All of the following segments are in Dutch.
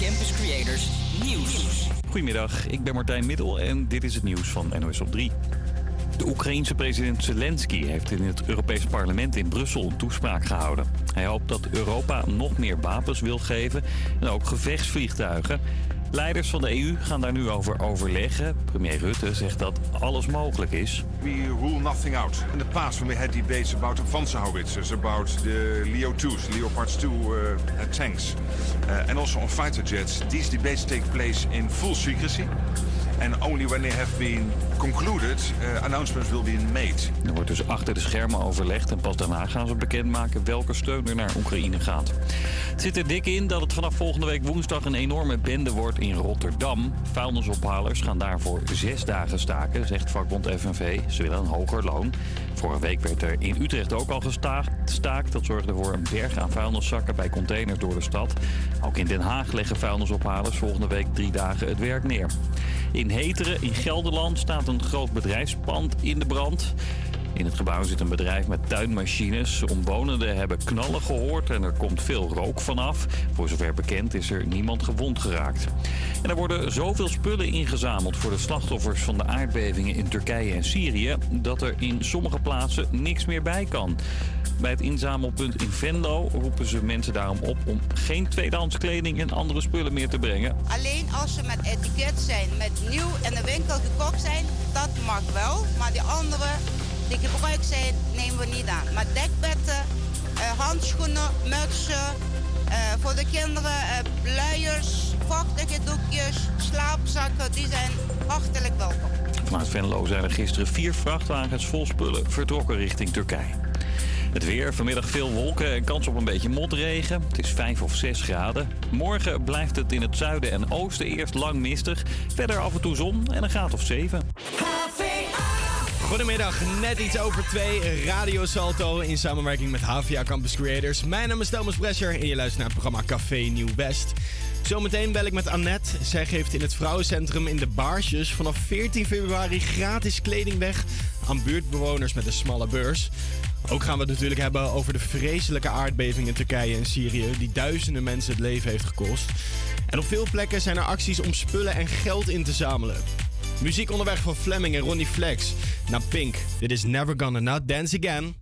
Campus Creators Nieuws. Goedemiddag, ik ben Martijn Middel en dit is het nieuws van NOS op 3. De Oekraïense president Zelensky heeft in het Europees Parlement in Brussel een toespraak gehouden. Hij hoopt dat Europa nog meer wapens wil geven en ook gevechtsvliegtuigen. Leiders van de EU gaan daar nu over overleggen. Premier Rutte zegt dat alles mogelijk is. We rule nothing out. In the past when we had debates about Panzerhaubitzers, about the Leo 2s, Leopards 2 uh, tanks, uh, and also on fighter jets, these debates take place in full secrecy. And only when they have been concluded, uh, announcements will be made. Er wordt dus achter de schermen overlegd en pas daarna gaan ze bekendmaken welke steun er naar Oekraïne gaat. Het zit er dik in dat het vanaf volgende week woensdag een enorme bende wordt in Rotterdam. Vuilnisophalers gaan daarvoor zes dagen staken, zegt vakbond FNV. Ze willen een hoger loon. Vorige week werd er in Utrecht ook al gestaakt. Dat zorgde voor een berg aan vuilniszakken bij containers door de stad. Ook in Den Haag leggen vuilnisophalers volgende week drie dagen het werk neer. In Heteren in Gelderland staat een groot bedrijfspand in de brand. In het gebouw zit een bedrijf met tuinmachines. Omwonenden hebben knallen gehoord en er komt veel rook vanaf. Voor zover bekend is er niemand gewond geraakt. En er worden zoveel spullen ingezameld voor de slachtoffers van de aardbevingen in Turkije en Syrië... dat er in sommige plaatsen niks meer bij kan. Bij het inzamelpunt in Venlo roepen ze mensen daarom op om geen tweedehands kleding en andere spullen meer te brengen. Alleen als ze met etiket zijn, met nieuw in de winkel gekocht zijn, dat mag wel. Maar die andere die gebruikt zijn, nemen we niet aan. Maar dekbetten, uh, handschoenen, mutsen, uh, voor de kinderen uh, luiers, vochtige doekjes, slaapzakken, die zijn hartelijk welkom. Vanuit Venlo zijn er gisteren vier vrachtwagens vol spullen vertrokken richting Turkije. Het weer, vanmiddag veel wolken en kans op een beetje motregen. Het is 5 of 6 graden. Morgen blijft het in het zuiden en oosten eerst lang mistig. Verder af en toe zon en een graad of 7. Goedemiddag, net iets over twee. Radio Salto in samenwerking met HVA Campus Creators. Mijn naam is Thomas Brescher en je luistert naar het programma Café Nieuw West. Zometeen bel ik met Annette. Zij geeft in het vrouwencentrum in de Baarsjes vanaf 14 februari gratis kleding weg aan buurtbewoners met een smalle beurs. Ook gaan we het natuurlijk hebben over de vreselijke aardbeving in Turkije en Syrië, die duizenden mensen het leven heeft gekost. En op veel plekken zijn er acties om spullen en geld in te zamelen. Muziek onderweg van Fleming en Ronnie Flex. Naar Pink. Dit is Never Gonna Not Dance Again.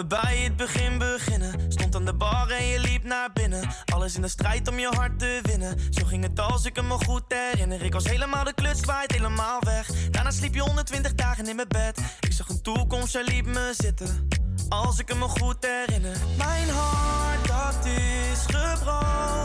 We bij het begin beginnen. Stond aan de bar en je liep naar binnen. Alles in de strijd om je hart te winnen. Zo ging het als ik me goed herinner. Ik was helemaal de kluts kwijt, helemaal weg. Daarna sliep je 120 dagen in mijn bed. Ik zag een toekomst, jij liep me zitten. Als ik me goed herinner. Mijn hart, dat is gebroken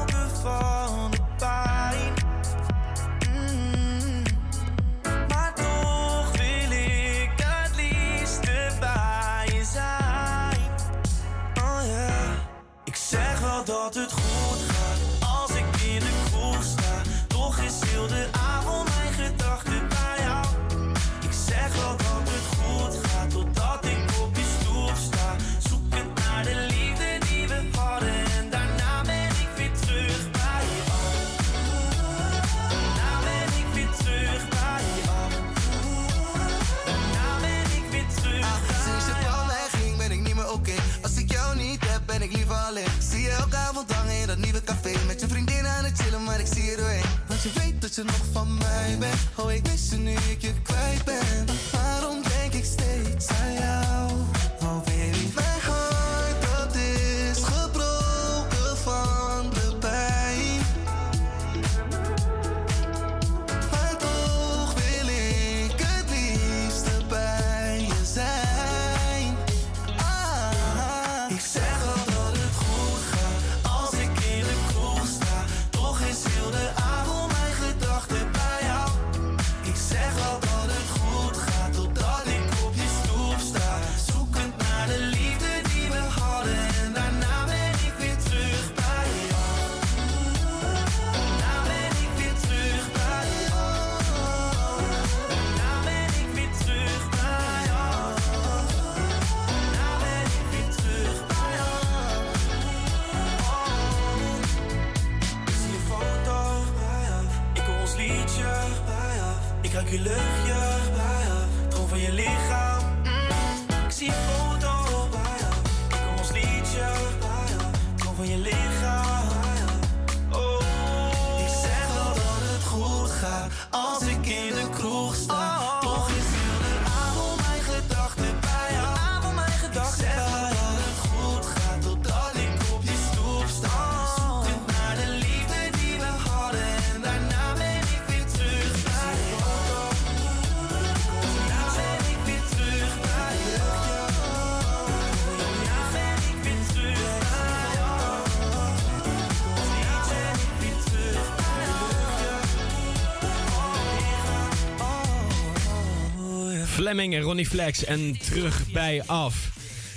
jou. Fleming en Ronnie Flex en terug bij af.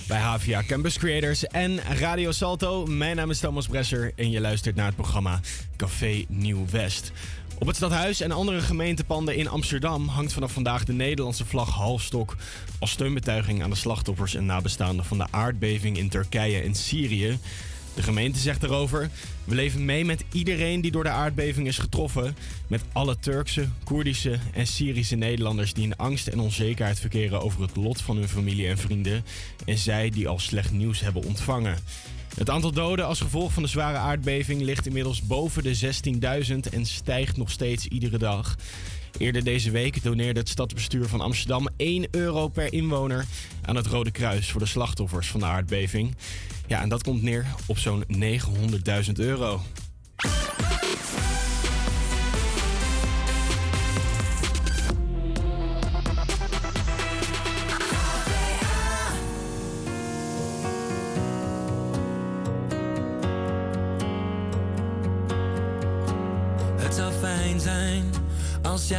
Bij Havia Campus Creators en Radio Salto. Mijn naam is Thomas Bresser en je luistert naar het programma Café Nieuw West. Op het stadhuis en andere gemeentepanden in Amsterdam hangt vanaf vandaag de Nederlandse vlag halfstok. Als steunbetuiging aan de slachtoffers en nabestaanden van de aardbeving in Turkije en Syrië. De gemeente zegt erover: We leven mee met iedereen die door de aardbeving is getroffen. Met alle Turkse, Koerdische en Syrische Nederlanders die in angst en onzekerheid verkeren over het lot van hun familie en vrienden. En zij die al slecht nieuws hebben ontvangen. Het aantal doden als gevolg van de zware aardbeving ligt inmiddels boven de 16.000 en stijgt nog steeds iedere dag. Eerder deze week doneerde het stadsbestuur van Amsterdam 1 euro per inwoner aan het Rode Kruis voor de slachtoffers van de aardbeving. Ja, en dat komt neer op zo'n 900.000 euro.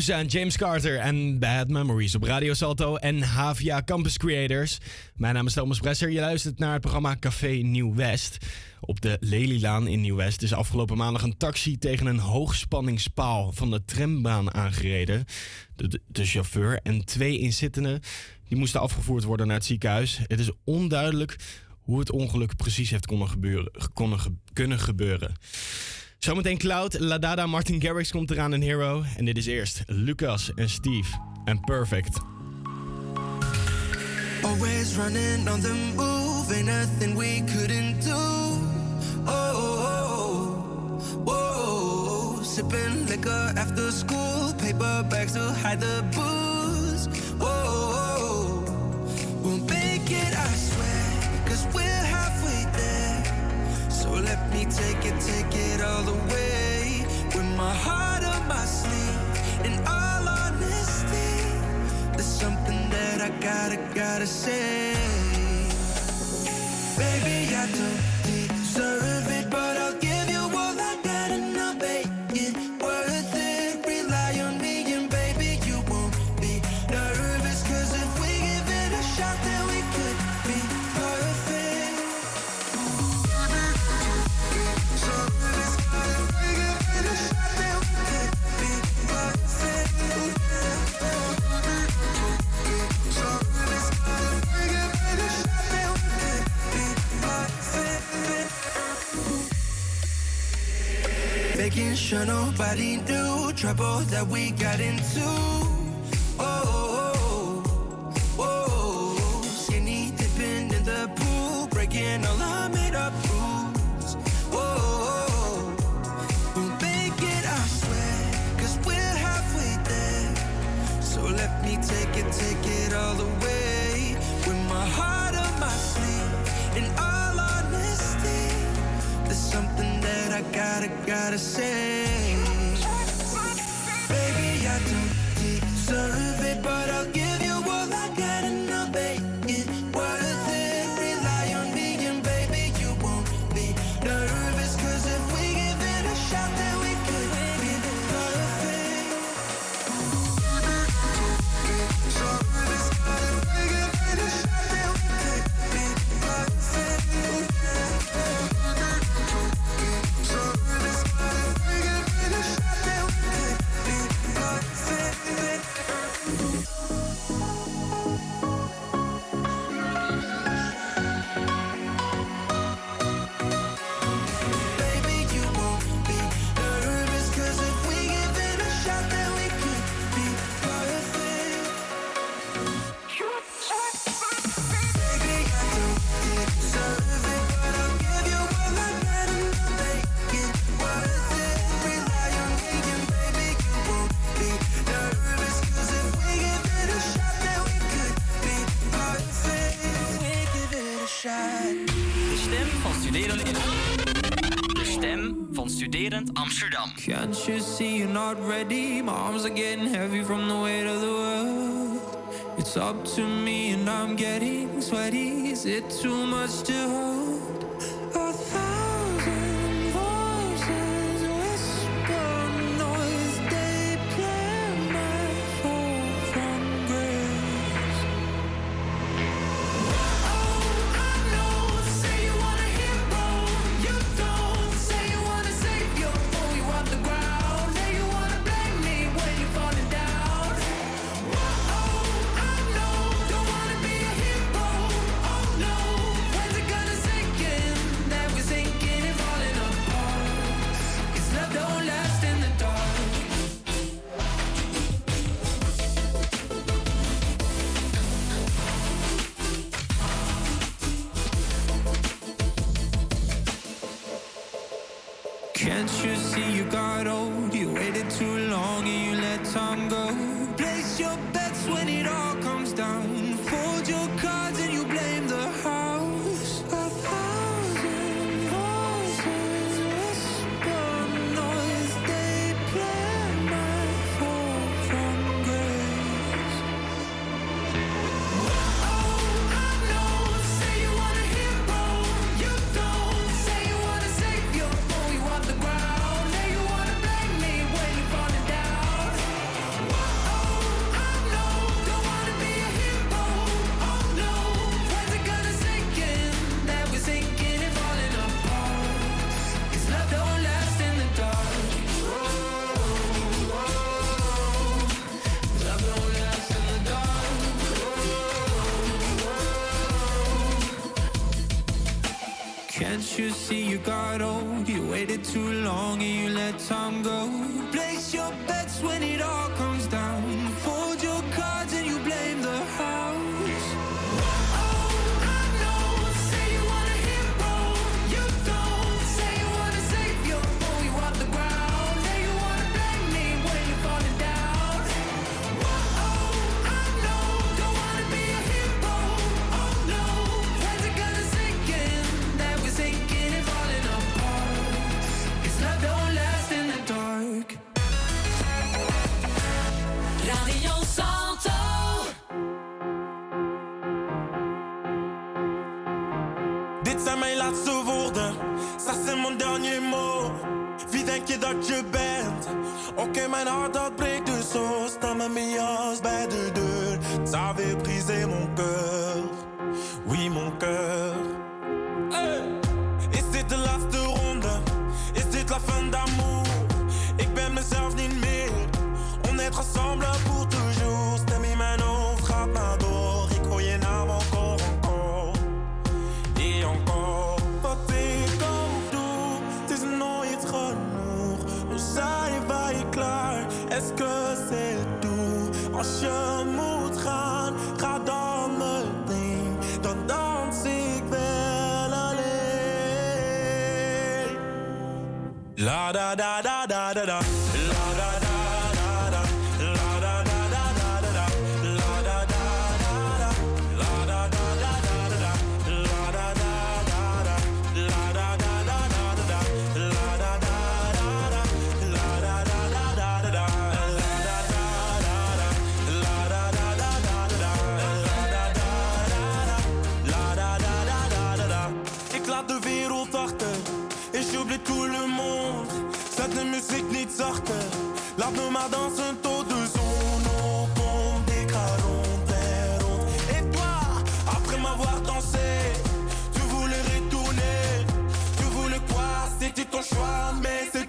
Medusa en James Carter en Bad Memories op Radio Salto en Havia Campus Creators. Mijn naam is Thomas Bresser. Je luistert naar het programma Café Nieuw-West. Op de Lelylaan in Nieuw-West is dus afgelopen maandag een taxi tegen een hoogspanningspaal van de trambaan aangereden. De, de, chauffeur en twee inzittenden die moesten afgevoerd worden naar het ziekenhuis. Het is onduidelijk hoe het ongeluk precies heeft gebeuren. Kunnen gebeuren. Zometeen Cloud, Ladada, Martin Garrix komt eraan een Hero. En dit is eerst Lucas en Steve en Perfect. Always running on the move, ain't nothing we couldn't do. Oh, oh, oh, oh. sipping liquor after school, paper bags to hide the booze. Whoa, oh, oh, oh. Well, let me take it, take it all away. With my heart on my sleeve, in all honesty, there's something that I gotta, gotta say. Baby, I don't deserve it, but I'll give. making sure nobody knew trouble that we got into. Oh, oh, oh, oh. skinny dipping in the pool, breaking all our made up rules. Oh, oh, oh, we'll make it, I swear, cause we're halfway there. So let me take it, take it all away with my heart. There's something that I gotta, gotta say. to me and I'm getting sweaty. Is it too much to hold? Mon dernier mot. Wie denk je dat je bent? Oké, mijn hart dat breekt dus zo. Sta met mijn de deur. Ça avait brisé mon cœur. Oui, mon cœur. Hey. Is dit de laatste ronde? Is dit la fin d'amour? Ik ben mezelf niet meer. On est ensemble La da da da da da da. Zachter. Laat me maar dansen tot de zon opkomt. Ik ga. Et toi, après m'avoir dansé, tu voulais retourner. Tu voulais quoi? C'était ton choix, mais c'est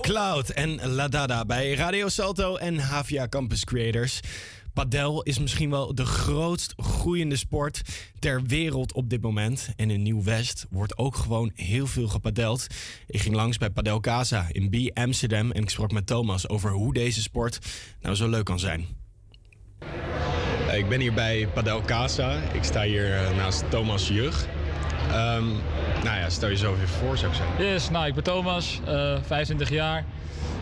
Cloud en Ladada bij Radio Salto en Havia Campus Creators. Padel is misschien wel de grootst groeiende sport ter wereld op dit moment. En in Nieuw-West wordt ook gewoon heel veel gepadeld. Ik ging langs bij Padel Casa in B Amsterdam en ik sprak met Thomas over hoe deze sport nou zo leuk kan zijn. Ik ben hier bij Padel Casa. Ik sta hier eh, naast Thomas Jug. Ehm, nou ja, stel jezelf even voor, zou ik zeggen. Yes, nou, ik ben Thomas, eh 25 jaar.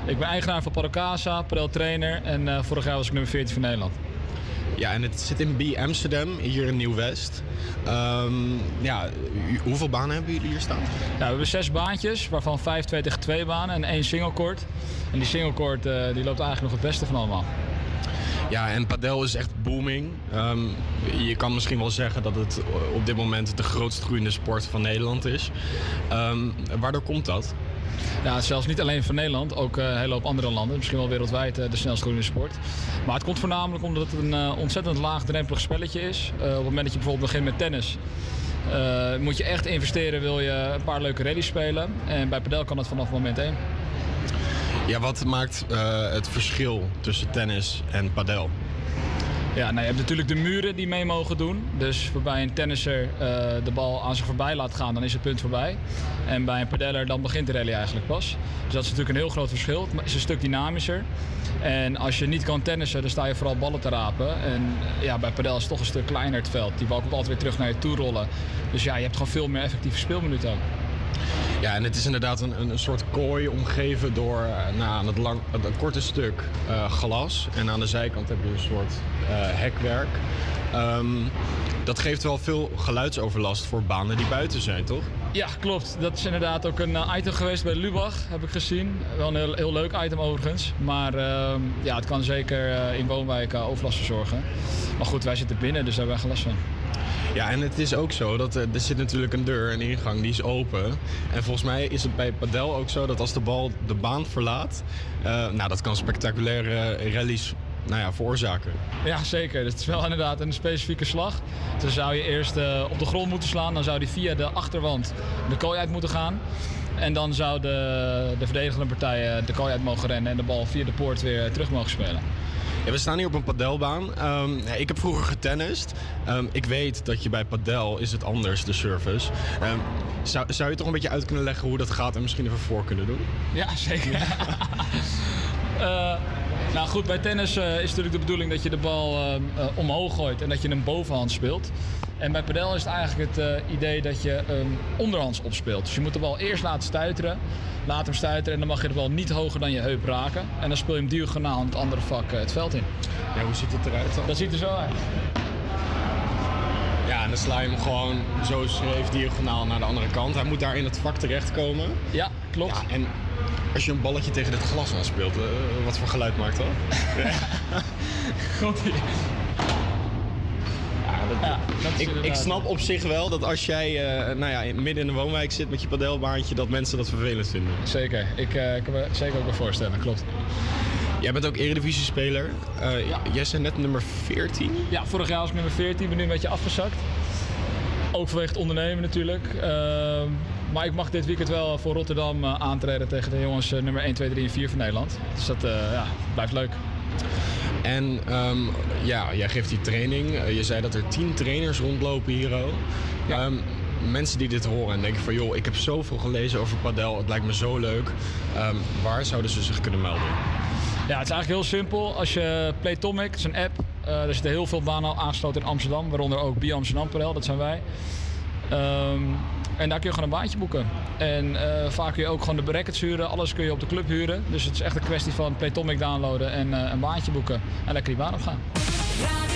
Ik ben eigenaar van Paracasa, padel trainer en eh, vorig jaar was ik nummer 14 van Nederland. Ja, en het zit in B Amsterdam, hier in Nieuw-West. Ehm, ja, hoeveel banen hebben jullie hier staan? Nou, we hebben zes baantjes, waarvan vijf 2 tegen 2 banen en één singlecourt. En die singlecourt eh, die loopt eigenlijk nog het beste van allemaal. Ja, en padel is echt booming. Ehm, je kan misschien wel zeggen dat het op dit moment de grootst groeiende sport van Nederland is. Ehm, waardoor komt dat? Ja, zelfs niet alleen van Nederland, ook eh, een hele hoop andere landen. Misschien wel wereldwijd eh, de snelst groeiende sport. Maar het komt voornamelijk omdat het een eh, ontzettend laagdrempelig spelletje is. Op het moment dat je bijvoorbeeld begint met tennis, eh, moet je echt investeren, wil je een paar leuke rallies spelen. En bij padel kan dat vanaf moment 1. Ja, wat maakt eh, het verschil tussen tennis en padel? Ja, nou, je hebt natuurlijk de muren die mee mogen doen. Dus waarbij een tennisser eh, de bal aan zich voorbij laat gaan, dan is het punt voorbij. En bij een padeller dan begint de rally eigenlijk pas. Dus dat is natuurlijk een heel groot verschil. Het is een stuk dynamischer. En als je niet kan tennissen, dan sta je vooral ballen te rapen. En ja, bij padel is het toch een stuk kleiner het veld. Die bal komt altijd weer terug naar je toe rollen. Dus ja, je hebt gewoon veel meer effectieve speelminuten ook. Ja, en het is inderdaad een, een, soort kooi omgeven door eh, nou, het, lang, het, korte stuk eh, glas. En aan de zijkant heb je een soort eh, hekwerk. Ehm, dat geeft wel veel geluidsoverlast voor banen die buiten zijn, toch? Ja, klopt. Dat is inderdaad ook een item geweest bij Lubach, heb ik gezien. Wel een heel, heel leuk item overigens. Maar ehm, ja, het kan zeker in woonwijken overlast verzorgen. Maar goed, wij zitten binnen, dus daar hebben wij geen last van. Ja, en het is ook zo dat er, er zit natuurlijk een deur, een ingang, die is open. En volgens mij is het bij padel ook zo dat als de bal de baan verlaat, eh, nou dat kan spectaculaire rallies nou ja, veroorzaken. Ja, zeker. Het is wel inderdaad een specifieke slag. Dan zou je eerst eh, op de grond moeten slaan. Dan zou die via de achterwand de kooi uit moeten gaan. En dan zou de, de verdedigende partij eh, de kooi uit mogen rennen en de bal via de poort weer terug mogen spelen. Ja, we staan hier op een padelbaan. Ehm, ja, ik heb vroeger getennist. Ehm, ik weet dat je bij padel is het anders, de service. Ehm, zou, zou je toch een beetje uit kunnen leggen hoe dat gaat en misschien even voor kunnen doen? Ja, zeker. Eh, nou goed, bij tennis eh, is natuurlijk de bedoeling dat je de bal eh, omhoog gooit en dat je hem bovenhand speelt. En bij padel is het eigenlijk het eh, idee dat je hem onderhands opspeelt. Dus je moet de bal eerst laten stuiteren, laat hem stuiteren en dan mag je de bal niet hoger dan je heup raken. En dan speel je hem diagonaal in het andere vak eh, het veld in. Ja, hoe ziet het eruit dan? Dat ziet er zo uit. Ja, en dan sla je hem gewoon zo schreef diagonaal naar de andere kant. Hij moet daar in het vak terechtkomen. Ja, klopt. Ja, en als je een balletje tegen dit glas aan speelt, eh, wat voor geluid maakt dat? Komt Ja, dat is Ik, ik snap op zich wel dat als jij eh, nou ja, midden in de woonwijk zit met je padelbaantje, dat mensen dat vervelend vinden. Zeker, ik eh, kan me zeker ook wel voorstellen, klopt. Jij bent ook Eredivisie-speler. Eh, Ja. Jij bent net nummer 14. Ja, vorig jaar was ik nummer 14, ben nu een beetje afgezakt. Ook vanwege het ondernemen natuurlijk. Ehm, maar ik mag dit weekend wel voor Rotterdam aantreden tegen de jongens nummer 1, 2, 3 en 4 van Nederland. Dus dat ja, blijft leuk. En ehm, ja, jij geeft die training. Eh, je zei dat er tien trainers rondlopen hier. ook. Ehm, mensen die dit horen en denken van joh, ik heb zoveel gelezen over padel, het lijkt me zo leuk. Ehm, waar zouden ze zich kunnen melden? Ja, het is eigenlijk heel simpel. Als je Playtomic, het is een app. eh er zitten heel veel banen al aangesloten in Amsterdam, waaronder ook Bi Amsterdam Padel, dat zijn wij. En daar kun je gewoon een baantje boeken. En eh, vaak kun je ook gewoon de brackets huren, alles kun je op de club huren. Dus het is echt een kwestie van Playtomic downloaden en eh, een baantje boeken. En lekker die baan opgaan. This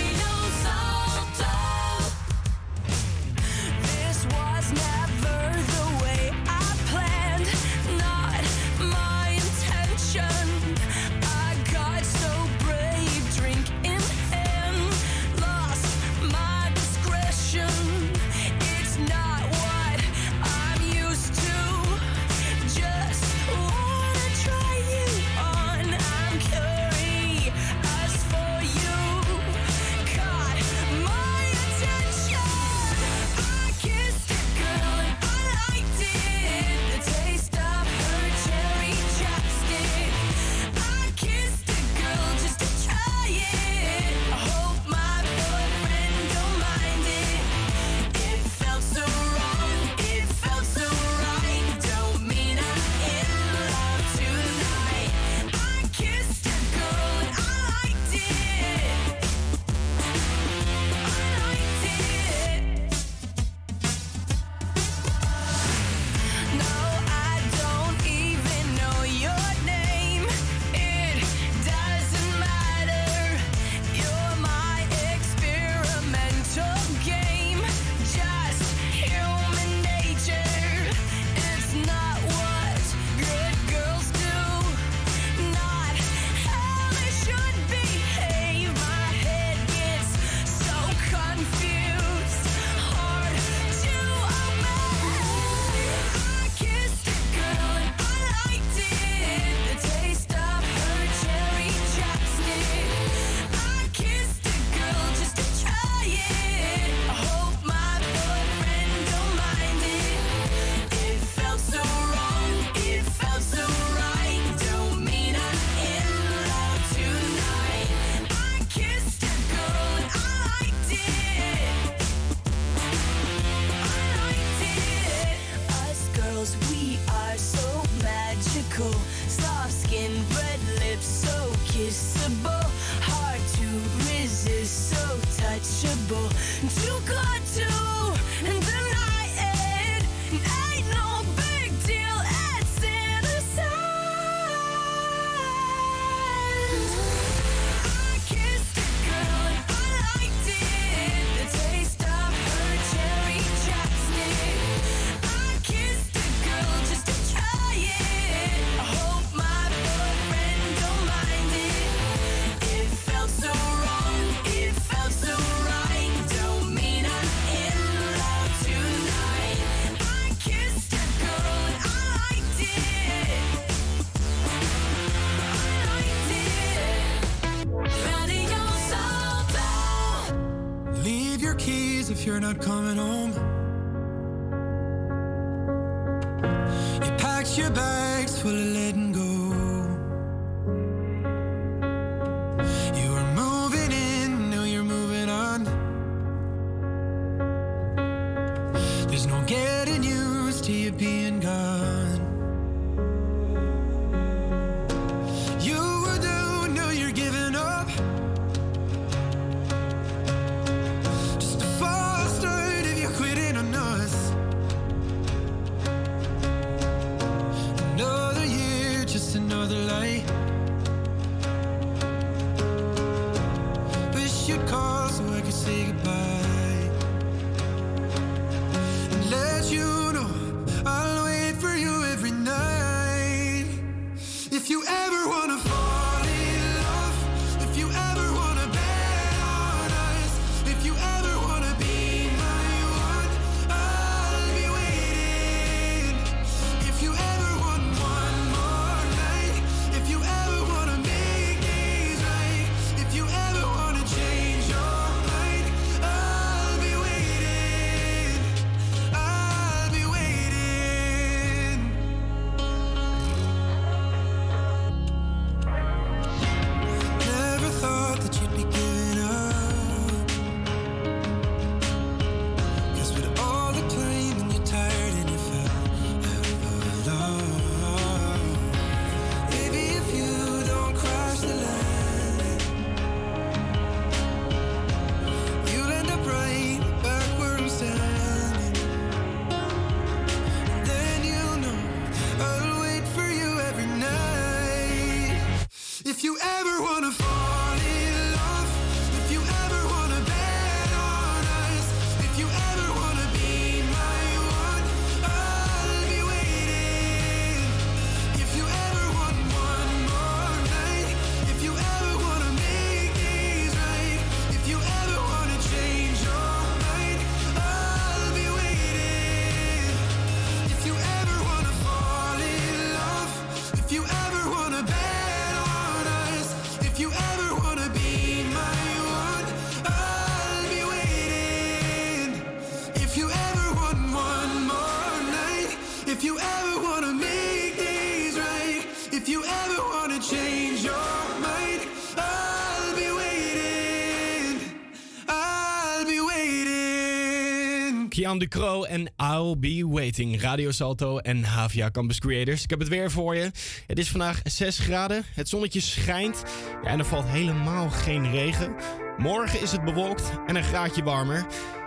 Jan de Croo en I'll Be Waiting. Radio Salto en Havia Campus Creators. Ik heb het weer voor je. Het is vandaag 6 graden. Het zonnetje schijnt. En er valt helemaal geen regen. Morgen is het bewolkt en een graadje warmer.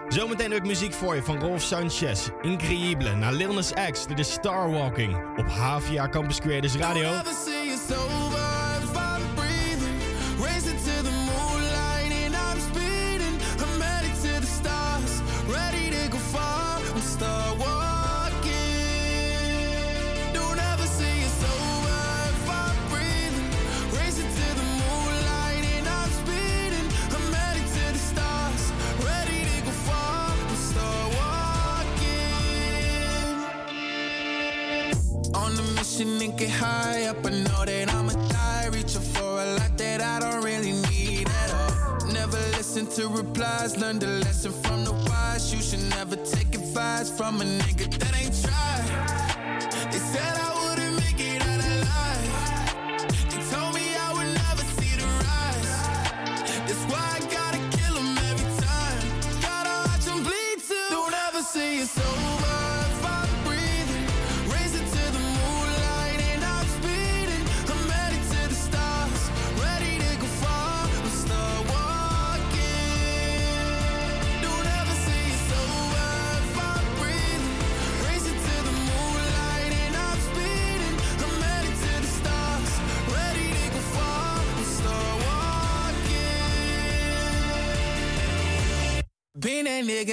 Zometeen heb ik muziek voor je van Rolf Sanchez. Increíble naar Lil Nas X. de is Starwalking op Havia Campus Creators Radio. wise. Learned a lesson from the wise. You should never take advice from a nigga that ain't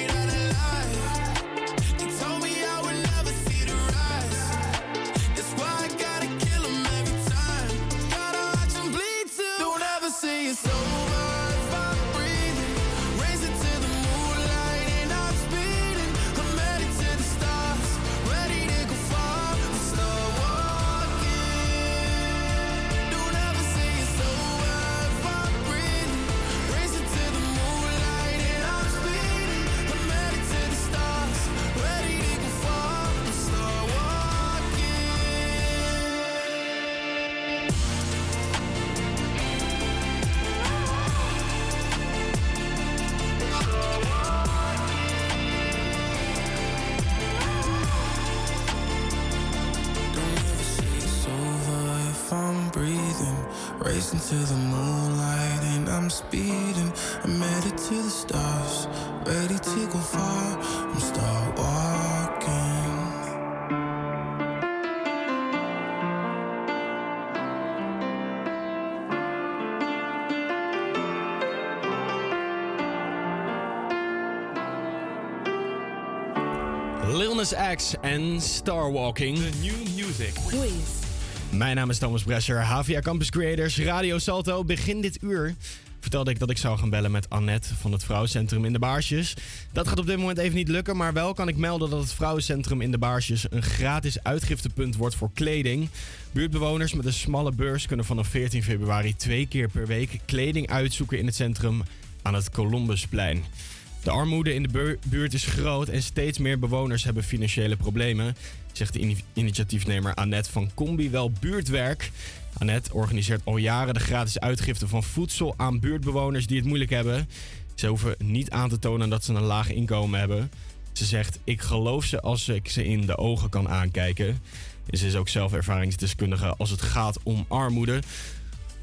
it out alive. Racing to the moonlight and I'm speeding. I'm headed to the stars, ready to go far. I'm start walking. Lil Nas X en Starwalking. The new music. Quiz. Mijn naam is Thomas Brescher, HVA Campus Creators, Radio Salto. Begin dit uur vertelde ik dat ik zou gaan bellen met Annette van het Vrouwencentrum in de Baarsjes. Dat gaat op dit moment even niet lukken, maar wel kan ik melden dat het Vrouwencentrum in de Baarsjes een gratis uitgiftepunt wordt voor kleding. Buurtbewoners met een smalle beurs kunnen vanaf 14 februari twee keer per week kleding uitzoeken in het centrum aan het Columbusplein. De armoede in de buurt is groot en steeds meer bewoners hebben financiële problemen, zegt de ini- initiatiefnemer Annette van Combi wel buurtwerk. Annette organiseert al jaren de gratis uitgifte van voedsel aan buurtbewoners die het moeilijk hebben. Ze hoeven niet aan te tonen dat ze een laag inkomen hebben. Ze zegt: Ik geloof ze als ik ze in de ogen kan aankijken. En ze is ook zelf ervaringsdeskundige als het gaat om armoede.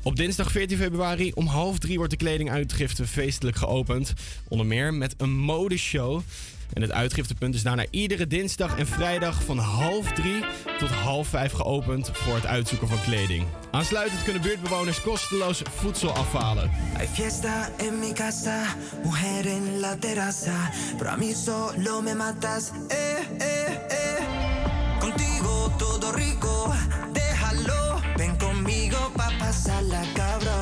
Op dinsdag 14 februari om half drie wordt de kledinguitgifte feestelijk geopend. Onder meer met een modeshow. En het uitgiftepunt is daarna iedere dinsdag en vrijdag van half drie tot half vijf geopend voor het uitzoeken van kleding. Aansluitend kunnen buurtbewoners kosteloos voedsel afhalen. Hay fiesta en mi casa, mujer en la terraza, pero a mí solo me matas, eh, eh, eh. Contigo todo rico, déjalo, ven conmigo pa' pasarla cabrón.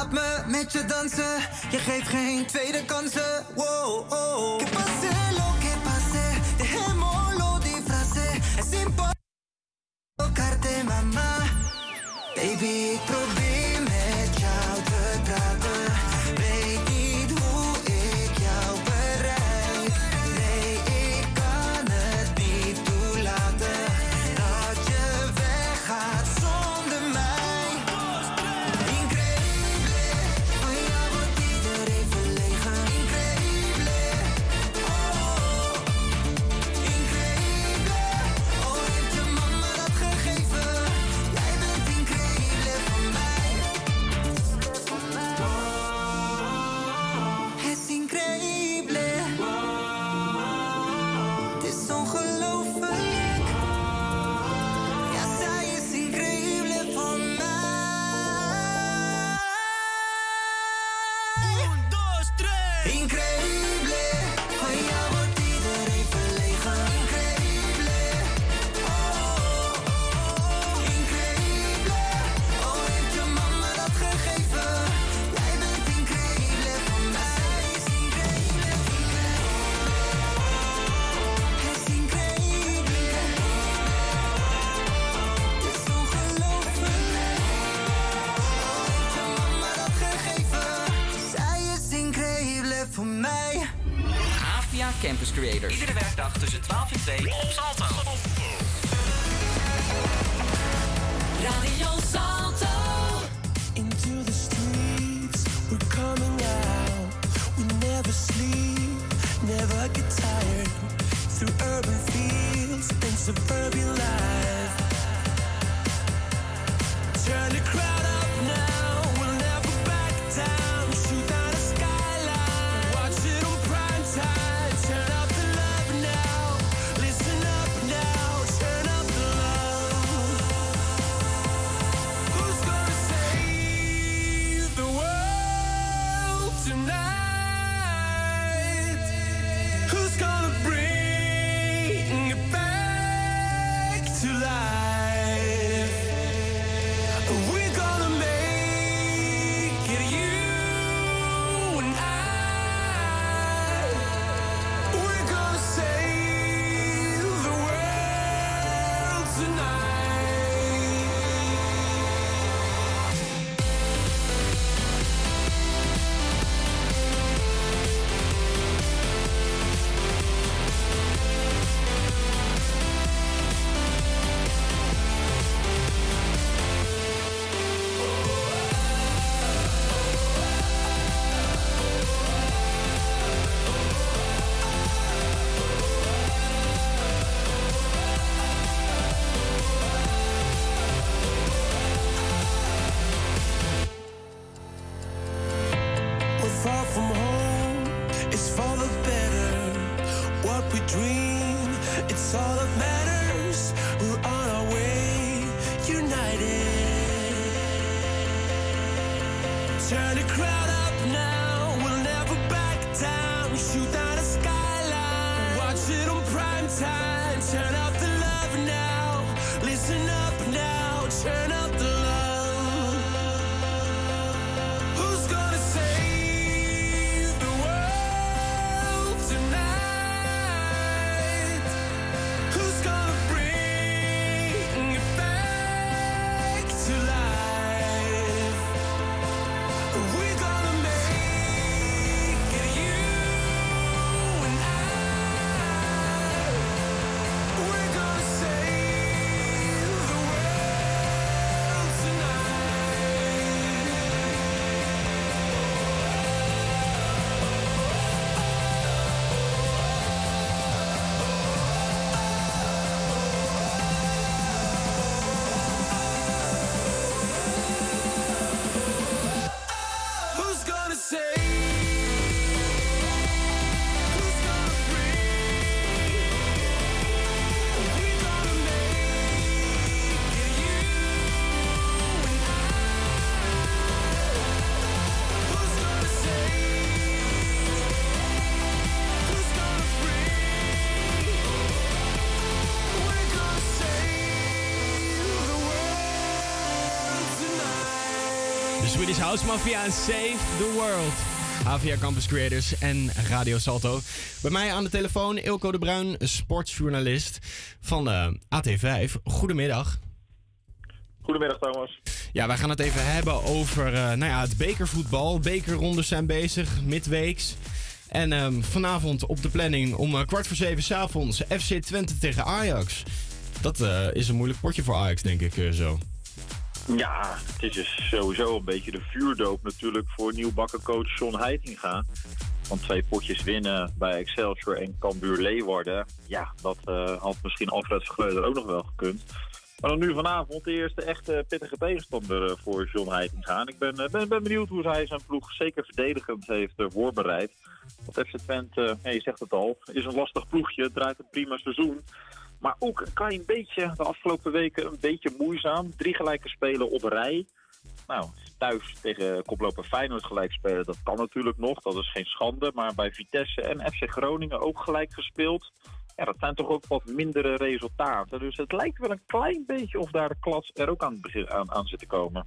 Laat me met je dansen. Je geeft geen tweede kansen. Wow, oh. Que pase lo que pase, dejémoslo disfrace. Es imposible tocarte, mama. Baby, House Mafia en Save the World. Avia Campus Creators en Radio Salto. Bij mij aan de telefoon Ilko de Bruin, sportsjournalist van de AT5. Goedemiddag. Goedemiddag Thomas. Ja, wij gaan het even hebben over eh, nou ja, het bekervoetbal. Bekerrondes zijn bezig, midweeks. En ehm, vanavond op de planning om eh, kwart voor zeven s'avonds FC Twente tegen Ajax. Dat eh, is een moeilijk potje voor Ajax, denk ik zo. Ja, het is sowieso een beetje de vuurdoop natuurlijk voor nieuwbakken coach John Heitinga. Want twee potjes winnen bij Excelsior en Cambuur Leeuwarden. Ja, dat eh, had misschien Alfred Schleuder ook nog wel gekund. Maar dan nu vanavond de eerste echte pittige tegenstander eh, voor John Heitinga. En ik ben, eh, ben, ben benieuwd hoe hij zijn ploeg zeker verdedigend heeft voorbereid. Want FC Twente, je zegt het al, is een lastig ploegje. Het draait een prima seizoen. Maar ook een klein beetje, de afgelopen weken, een beetje moeizaam. Drie gelijke spelen op rij. Nou, thuis tegen koploper Feyenoord gelijk spelen, dat kan natuurlijk nog. Dat is geen schande. Maar bij Vitesse en FC Groningen ook gelijk gespeeld. Ja, dat zijn toch ook wat mindere resultaten. Dus het lijkt wel een klein beetje of daar de klats er ook aan, aan, zit te komen.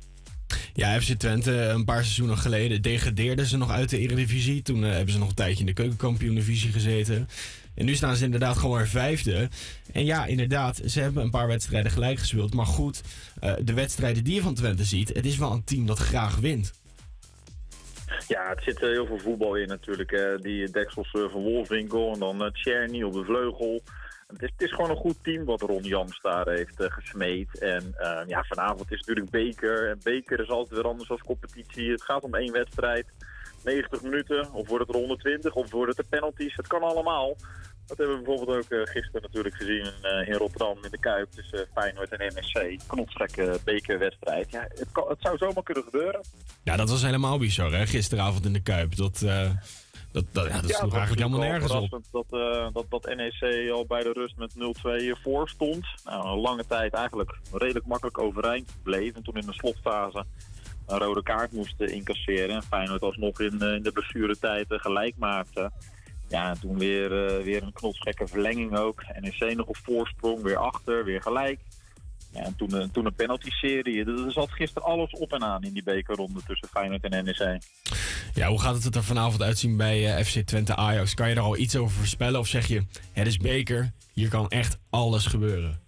Ja, FC Twente, een paar seizoenen geleden degradeerden ze nog uit de Eredivisie. Toen eh, hebben ze nog een tijdje in de keukenkampioen-divisie gezeten. En nu staan ze inderdaad gewoon weer vijfde. En ja, inderdaad, ze hebben een paar wedstrijden gelijk gespeeld. Maar goed, eh, de wedstrijden die je van Twente ziet, het is wel een team dat graag wint. Ja, het zit eh, heel veel voetbal in natuurlijk. Die deksels eh, van Wolfwinkel en dan Tjerny op de vleugel. Het is, gewoon een goed team wat Ron Jans daar heeft gesmeed. En ja, vanavond is natuurlijk beker. En beker is altijd weer anders als competitie. Het gaat om één wedstrijd. 90 minuten, of wordt het er 120, of wordt het de penalties. Het kan allemaal. Dat hebben we bijvoorbeeld ook eh, gisteren natuurlijk gezien eh, in Rotterdam in de Kuip tussen Feyenoord en NSC. Knotsgekke bekerwedstrijd. Ja, het, kan, het zou zomaar kunnen gebeuren. Ja, dat was helemaal bizar, hè? Gisteravond in de Kuip. Dat, eh, dat, dat, ja, dat Ja, sloeg was eigenlijk helemaal nergens op. Dat, eh, dat, dat NEC al bij de rust met 0-2 voor stond. Nou, een lange tijd eigenlijk redelijk makkelijk overeind bleef. En toen in de slotfase een rode kaart moest eh, incasseren. En Feyenoord alsnog in, eh, in de blessuretijd eh, gelijk maakte. Ja, en toen weer, weer een knotsgekke verlenging ook. NEC nog op voorsprong, weer achter, weer gelijk. Ja, en toen, toen een penalty-serie. Er zat gisteren alles op en aan in die bekerronde tussen Feyenoord en NEC. Ja, hoe gaat het er vanavond uitzien bij FC Twente Ajax? Kan je daar al iets over voorspellen? Of zeg je, het is beker, hier kan echt alles gebeuren?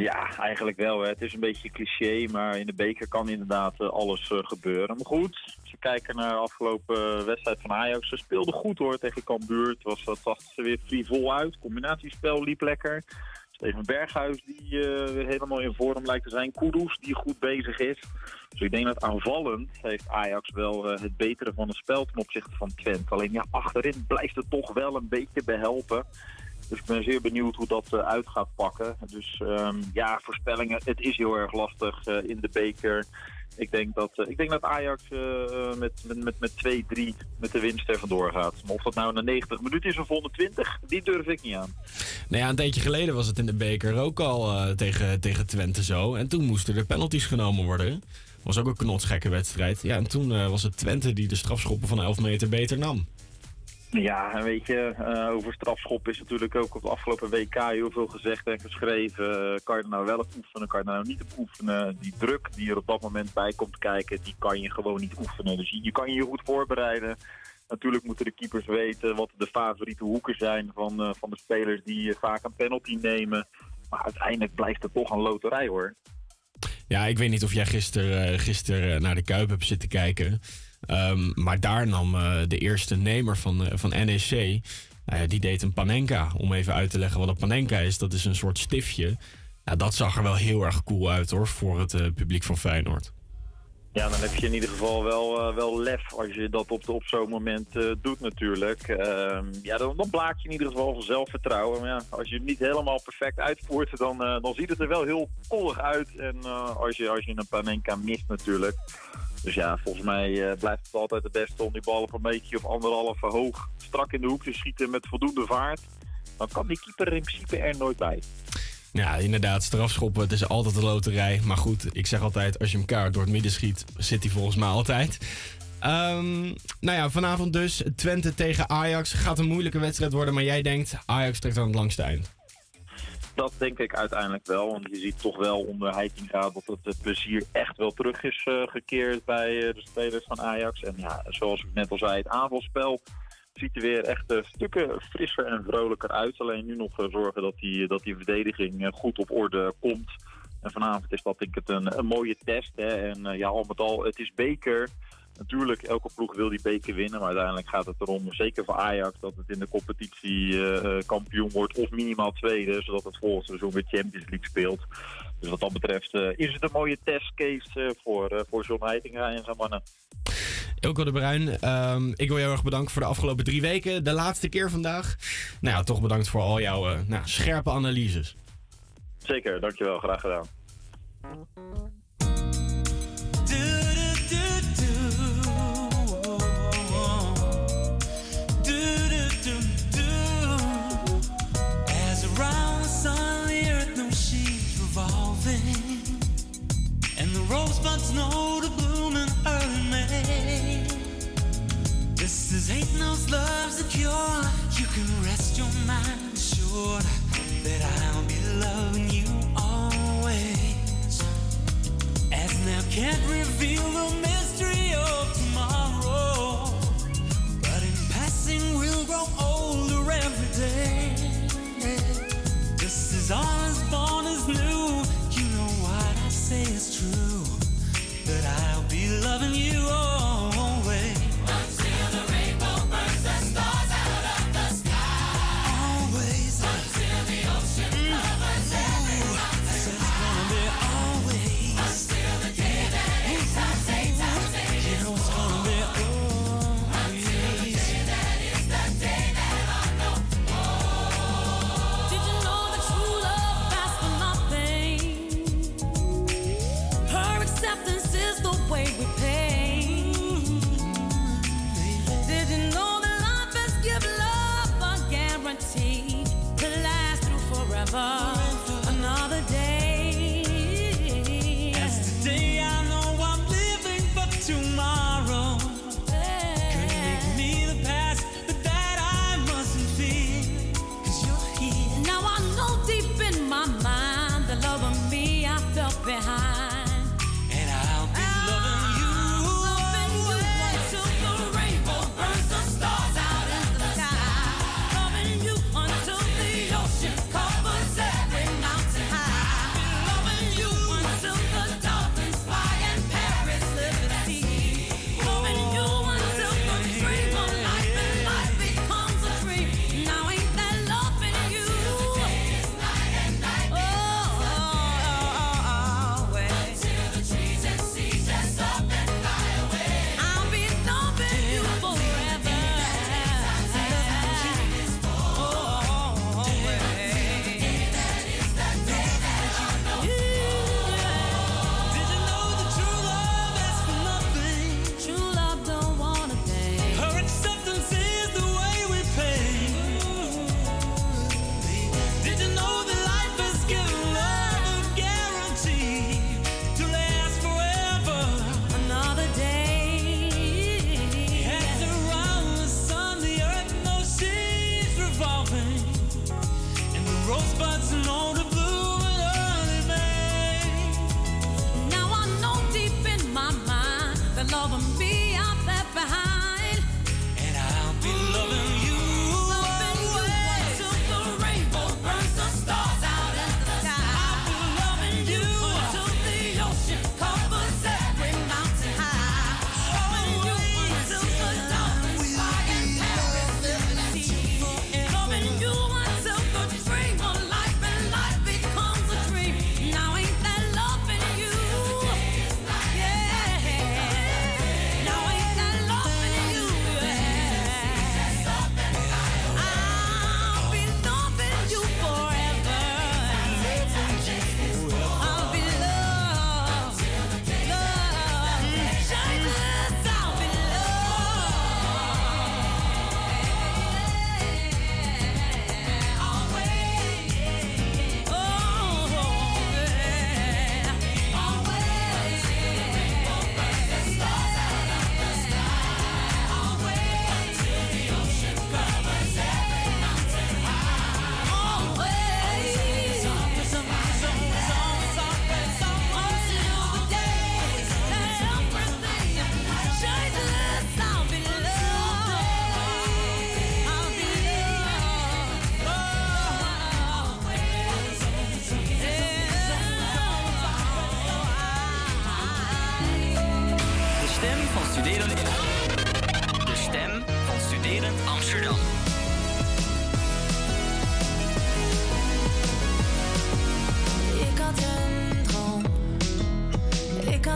Ja, eigenlijk wel. Hè. Het is een beetje cliché, maar in de beker kan inderdaad eh, alles eh, gebeuren. Maar goed, als we kijken naar de afgelopen eh, wedstrijd van Ajax. Ze speelden goed hoor tegen Cambuur. Het was, het zag er weer frivol uit. Combinatiespel liep lekker. Steven Berghuis die weer helemaal in vorm lijkt te zijn. Kudus die goed bezig is. Dus ik denk dat aanvallend heeft Ajax wel het betere van het spel ten opzichte van Twente. Alleen ja, achterin blijft het toch wel een beetje behelpen. Dus ik ben zeer benieuwd hoe dat eh, uit gaat pakken. Dus ehm, ja, voorspellingen, het is heel erg lastig eh, in de beker. Ik denk dat, eh, ik denk dat Ajax met, met, met, met 2-3 met de winst er vandoor gaat. Maar of dat nou na 90 minuten is of 120, die durf ik niet aan. Nou ja, een tijdje geleden was het in de beker ook al tegen, tegen Twente zo. En toen moesten er penalties genomen worden. Was ook een knotsgekke wedstrijd. Ja, en toen was het Twente die de strafschoppen van 11 meter beter nam. Ja, weet je, eh, over strafschop is natuurlijk ook op de afgelopen WK heel veel gezegd en geschreven. Eh, kan je er nou wel op oefenen, kan je er nou niet op oefenen? Die druk die er op dat moment bij komt kijken, die kan je gewoon niet oefenen. Dus je, je kan je goed voorbereiden. Natuurlijk moeten de keepers weten wat de favoriete hoeken zijn van, eh, van de spelers die vaak een penalty nemen. Maar uiteindelijk blijft het toch een loterij hoor. Ja, ik weet niet of jij gisteren gister, naar de Kuip hebt zitten kijken. Ehm, maar daar nam eh, de eerste nemer van, eh, van NEC. Ja, die deed een panenka. Om even uit te leggen wat een panenka is. Dat is een soort stiftje. Nou, dat zag er wel heel erg cool uit hoor. Voor het eh, publiek van Feyenoord. Ja, dan heb je in ieder geval wel, eh, wel lef als je dat op, zo'n moment eh, doet natuurlijk. Ehm, ja, dan, dan blaak je in ieder geval van zelfvertrouwen. Maar ja, als je het niet helemaal perfect uitvoert, dan, eh, dan ziet het er wel heel kollig uit. En eh, als, je, als je een panenka mist natuurlijk. Dus ja, volgens mij eh, blijft het altijd het beste om die bal op een metertje of anderhalf hoog strak in de hoek te schieten met voldoende vaart. Dan kan die keeper er in principe er nooit bij. Ja, inderdaad, strafschoppen, het is altijd een loterij. Maar goed, ik zeg altijd, als je hem kaart door het midden schiet, zit hij volgens mij altijd. Ehm, nou ja, vanavond dus Twente tegen Ajax. Gaat een moeilijke wedstrijd worden, maar jij denkt Ajax trekt aan het langste eind. Dat denk ik uiteindelijk wel. Want je ziet toch wel onder Heitinga dat het, plezier echt wel terug is eh, gekeerd bij eh, de spelers van Ajax. En ja, zoals ik net al zei, het aanvalspel ziet er weer echt eh, stukken frisser en vrolijker uit. Alleen nu nog zorgen dat die, dat die verdediging goed op orde komt. En vanavond is dat denk ik het een, een mooie test. Hè. En ja, al met al, het is beker. Natuurlijk, elke ploeg wil die beker winnen. Maar uiteindelijk gaat het erom, zeker voor Ajax, dat het in de competitie eh, eh, kampioen wordt. Of minimaal tweede, zodat het volgend seizoen weer Champions League speelt. Dus wat dat betreft eh, is het een mooie testcase eh, voor, voor John Heitinga en zijn mannen. Ilko de Bruin, ehm, ik wil jou erg bedanken voor de afgelopen drie weken. De laatste keer vandaag. Nou ja, toch bedankt voor al jouw nou, scherpe analyses. Zeker, dankjewel. Graag gedaan. Love's the cure. You can rest your mind assured that I'll be loving you always. As now can't reveal the mystery of tomorrow. But in passing, we'll grow older every day. This is all as born as new. You know what I say is true. That I'll be loving you always.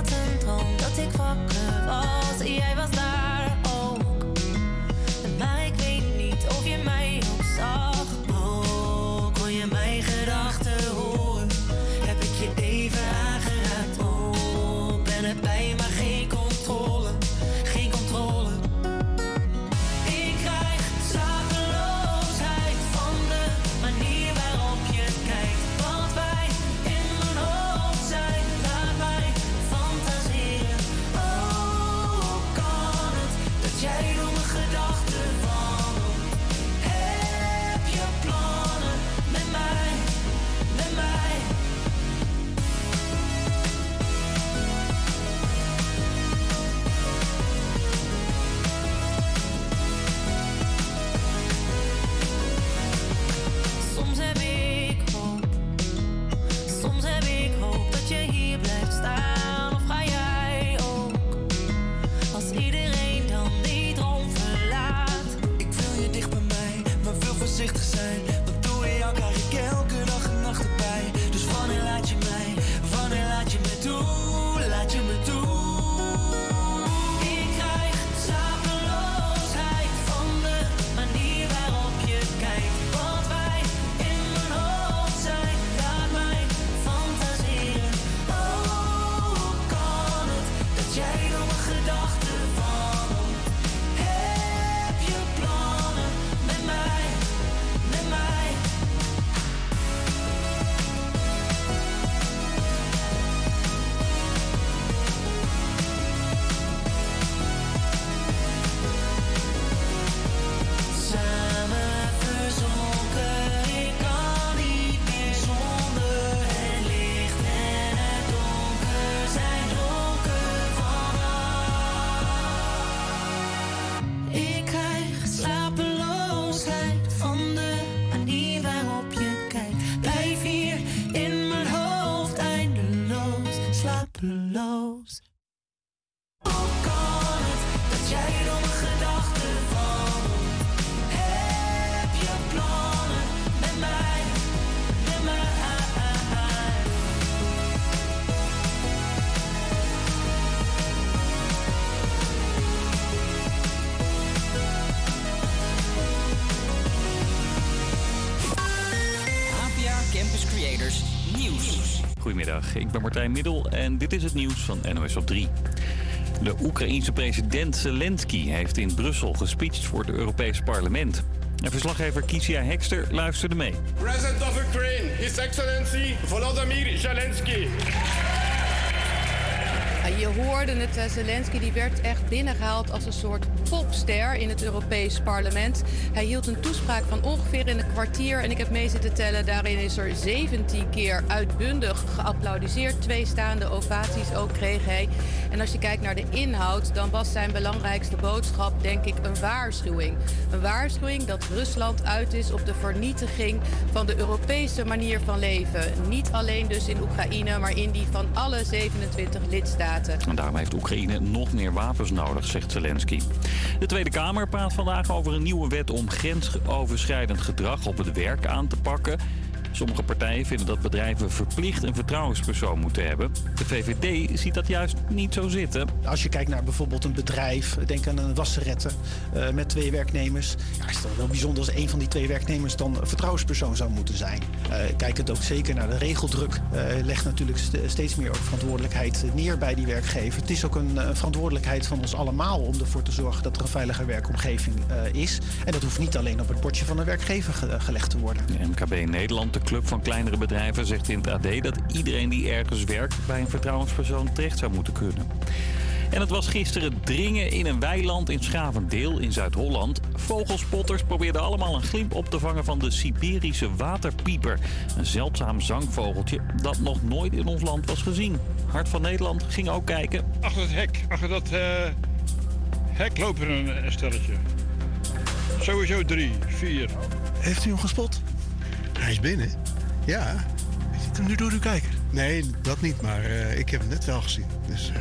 dat ik wakker was. Jij was daar. Martijn Middel en dit is het nieuws van NOS op 3. De Oekraïense president Zelensky heeft in Brussel gespeecht voor het Europees Parlement. En verslaggever Kisia Hekster luisterde mee. President of Ukraine, His Excellency Volodymyr Zelensky. Je hoorde het, eh, Zelensky die werd echt binnengehaald als een soort popster in het Europees Parlement. Hij hield een toespraak van ongeveer een kwartier en ik heb mee zitten tellen. Daarin is er 17 keer uitbundig geapplaudiseerd. Twee staande ovaties ook kreeg hij. En als je kijkt naar de inhoud, dan was zijn belangrijkste boodschap denk ik een waarschuwing. Een waarschuwing dat Rusland uit is op de vernietiging van de Europese manier van leven. Niet alleen dus in Oekraïne, maar in die van alle 27 lidstaten. En daarom heeft Oekraïne nog meer wapens nodig, zegt Zelensky. De Tweede Kamer praat vandaag over een nieuwe wet om grensoverschrijdend gedrag op het werk aan te pakken. Sommige partijen vinden dat bedrijven verplicht een vertrouwenspersoon moeten hebben. De VVD ziet dat juist niet zo zitten. Als je kijkt naar bijvoorbeeld een bedrijf, denk aan een wasseretten eh, met twee werknemers. Ja, is het dan wel bijzonder als een van die twee werknemers dan een vertrouwenspersoon zou moeten zijn. Eh kijk het ook zeker naar de regeldruk. eh legt natuurlijk st- steeds meer ook verantwoordelijkheid neer bij die werkgever. Het is ook een verantwoordelijkheid van ons allemaal om ervoor te zorgen dat er een veilige werkomgeving is. En dat hoeft niet alleen op het bordje van de werkgever ge- gelegd te worden. De MKB Nederland, de club van kleinere bedrijven, zegt in het AD dat iedereen die ergens werkt bij een vertrouwenspersoon terecht zou moeten kunnen. En het was gisteren dringen in een weiland in Schavendeel in Zuid-Holland. Vogelspotters probeerden allemaal een glimp op te vangen van de Siberische waterpieper. Een zeldzaam zangvogeltje dat nog nooit in ons land was gezien. Hart van Nederland ging ook kijken. Achter het hek, achter dat eh, hek loopt er een, een stelletje. Sowieso drie, vier. Heeft u hem gespot? Hij is binnen. Ja. Je ziet hem nu door uw kijker? Nee, dat niet, maar eh, ik heb hem net wel gezien. Dus,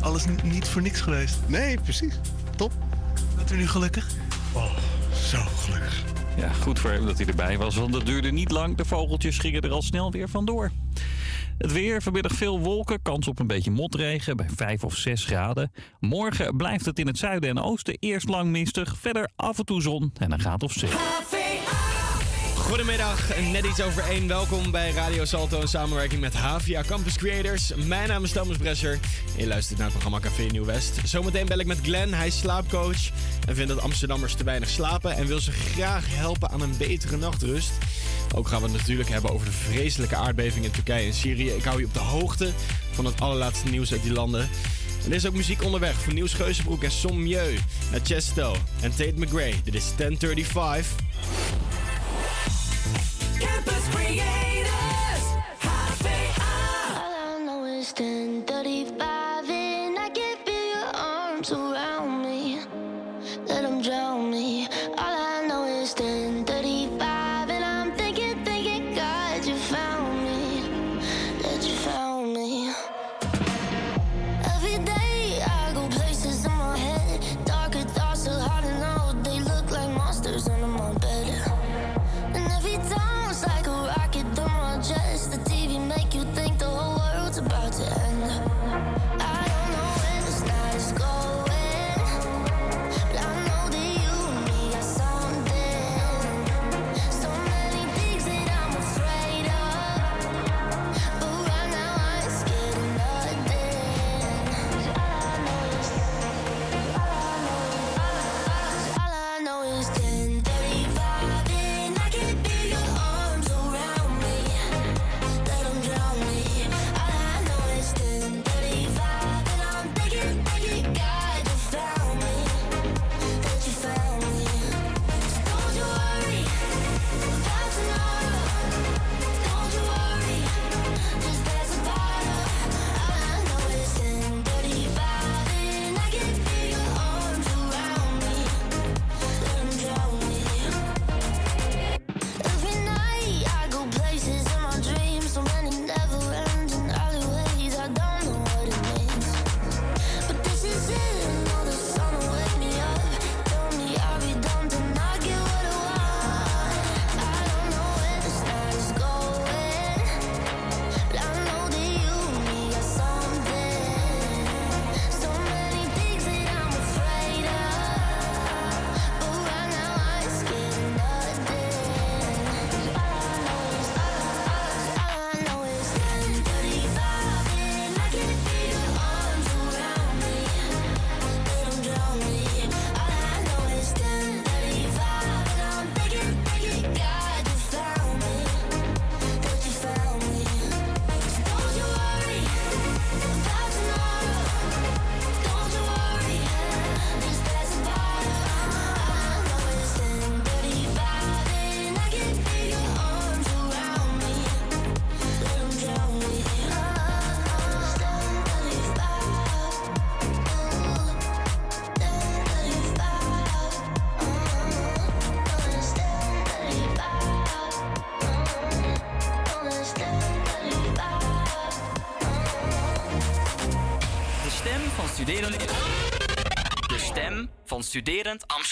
Alles niet voor niks geweest? Nee, precies. Top. Bent u nu gelukkig? Oh, zo gelukkig. Ja, goed voor hem dat hij erbij was, want het duurde niet lang. De vogeltjes gingen er al snel weer vandoor. Het weer, vanmiddag veel wolken, kans op een beetje motregen bij 5 of 6 graden. Morgen blijft het in het zuiden en oosten eerst lang mistig, verder af en toe zon en een graad of 6. Goedemiddag, net iets over één. Welkom bij Radio Salto in samenwerking met Havia Campus Creators. Mijn naam is Thomas Bresser je luistert naar het programma Café Nieuw West. Zometeen bel ik met Glenn, hij is slaapcoach en vindt dat Amsterdammers te weinig slapen en wil ze graag helpen aan een betere nachtrust. Ook gaan we het natuurlijk hebben over de vreselijke aardbeving in Turkije en Syrië. Ik hou je op de hoogte van het allerlaatste nieuws uit die landen. En er is ook muziek onderweg voor Niels Geuzenbroek en Som Mieu. Naar Chesto en Tate McRae. Dit is 1035. Campus Creators, All I know is 1035 and I can feel your arms around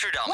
Amsterdam.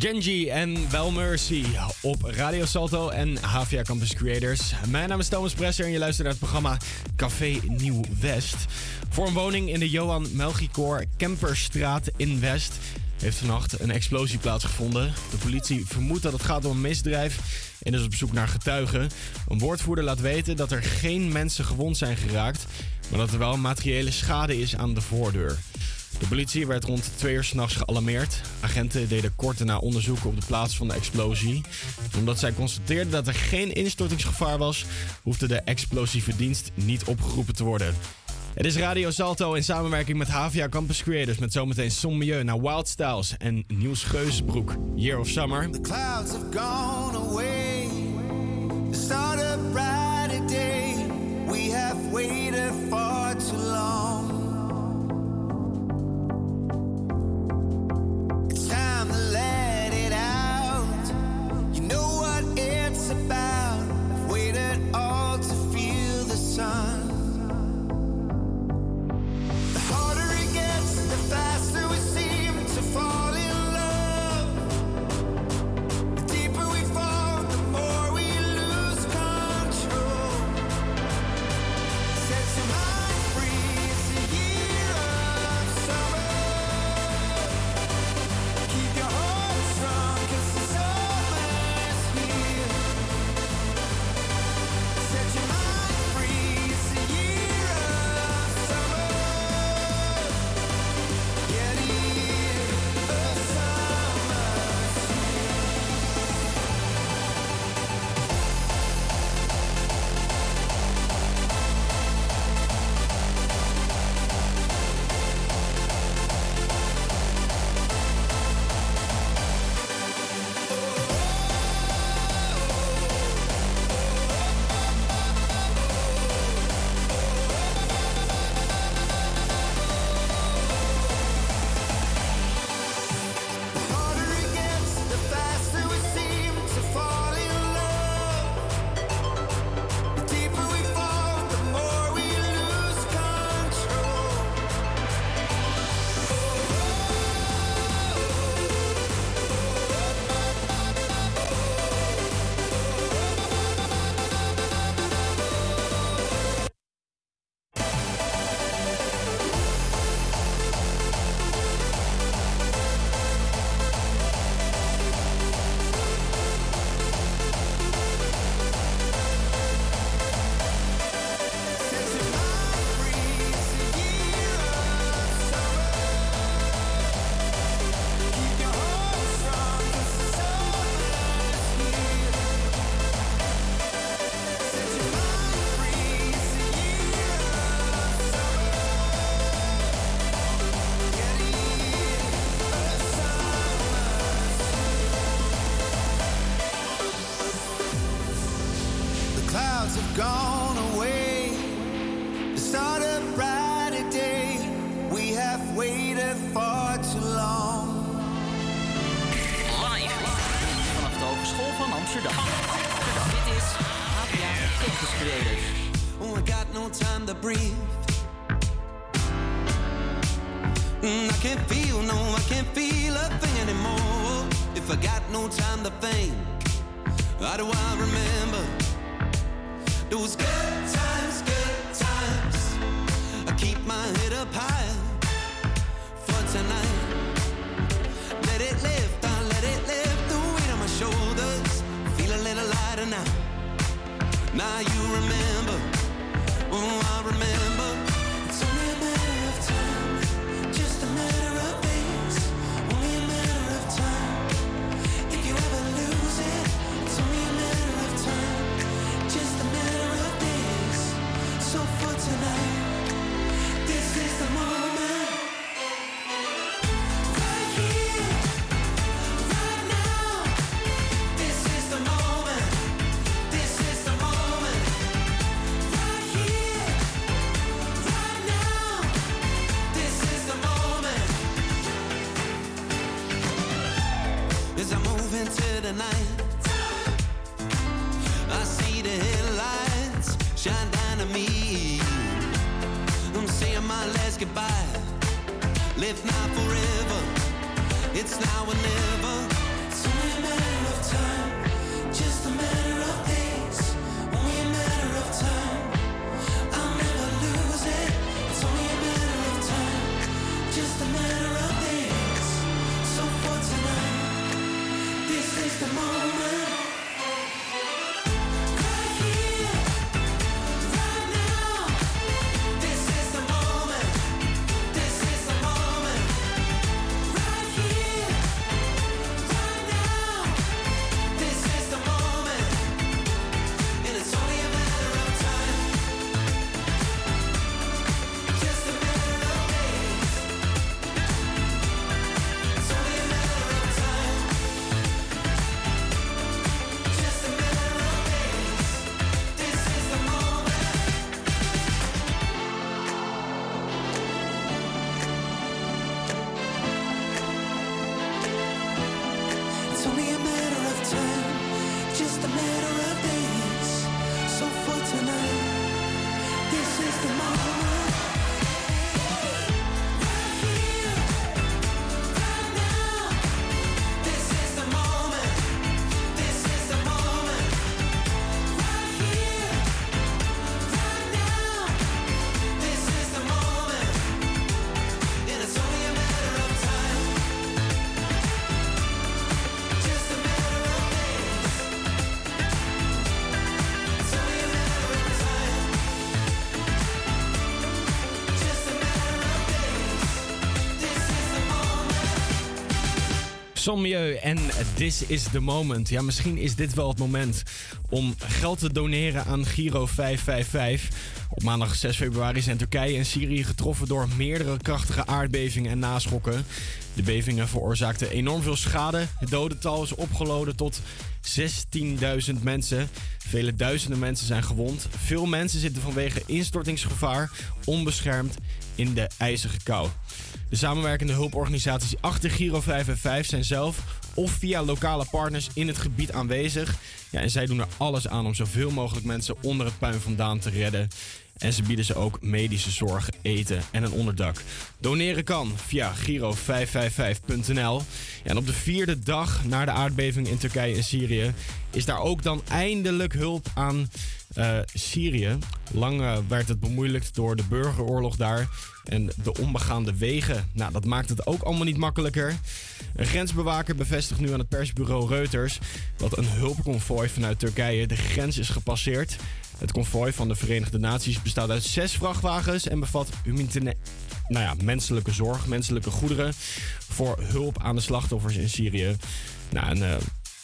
Genji en Wel Mercy op Radio Salto en HVA Campus Creators. Mijn naam is Thomas Presser en je luistert naar het programma Café Nieuw West. Voor een woning in de Johan Melchior Kemperstraat in West heeft vannacht een explosie plaatsgevonden. De politie vermoedt dat het gaat om een misdrijf en is op zoek naar getuigen. Een woordvoerder laat weten dat er geen mensen gewond zijn geraakt, maar dat er wel materiële schade is aan de voordeur. De politie werd rond twee uur s'nachts gealarmeerd. Agenten deden kort daarna onderzoek op de plaats van de explosie. Omdat zij constateerden dat er geen instortingsgevaar was, hoefde de explosieve dienst niet opgeroepen te worden. Het is Radio Salto in samenwerking met Havia Campus Creators met zometeen Sommieu naar Wild Styles en Niels Geusbroek, Year of Summer. clouds have gone away. The start a brighter day. We have waited far I'm the last Dit is Campus Creators. Oh, I got no time to breathe. Mm, I can't feel, no, I can't feel a thing anymore. If I got no time to think, how do I remember those good times, good times? I keep my head up high for tonight. Lighter now. Now you remember, oh, I remember. Milieu en This is the Moment. Ja, misschien is dit wel het moment om geld te doneren aan Giro 555. Op maandag 6 februari zijn Turkije en Syrië getroffen door meerdere krachtige aardbevingen en naschokken. De bevingen veroorzaakten enorm veel schade. Het dodental is opgelopen tot 16.000 mensen. Vele duizenden mensen zijn gewond. Veel mensen zitten vanwege instortingsgevaar onbeschermd in de ijzige kou. De samenwerkende hulporganisaties achter Giro 555 zijn zelf of via lokale partners in het gebied aanwezig. Ja, en zij doen er alles aan om zoveel mogelijk mensen onder het puin vandaan te redden. En ze bieden ze ook medische zorg, eten en een onderdak. Doneren kan via giro555.nl. En op de vierde dag na de aardbeving in Turkije en Syrië is daar ook dan eindelijk hulp aan eh, Syrië. Lang eh, werd het bemoeilijkt door de burgeroorlog daar en de onbegaande wegen. Nou, dat maakt het ook allemaal niet makkelijker. Een grensbewaker bevestigt nu aan het persbureau Reuters dat een hulpconvooi vanuit Turkije de grens is gepasseerd. Het konvooi van de Verenigde Naties bestaat uit zes vrachtwagens en bevat humanitaire nou ja, menselijke zorg, menselijke goederen voor hulp aan de slachtoffers in Syrië. Nou, en eh,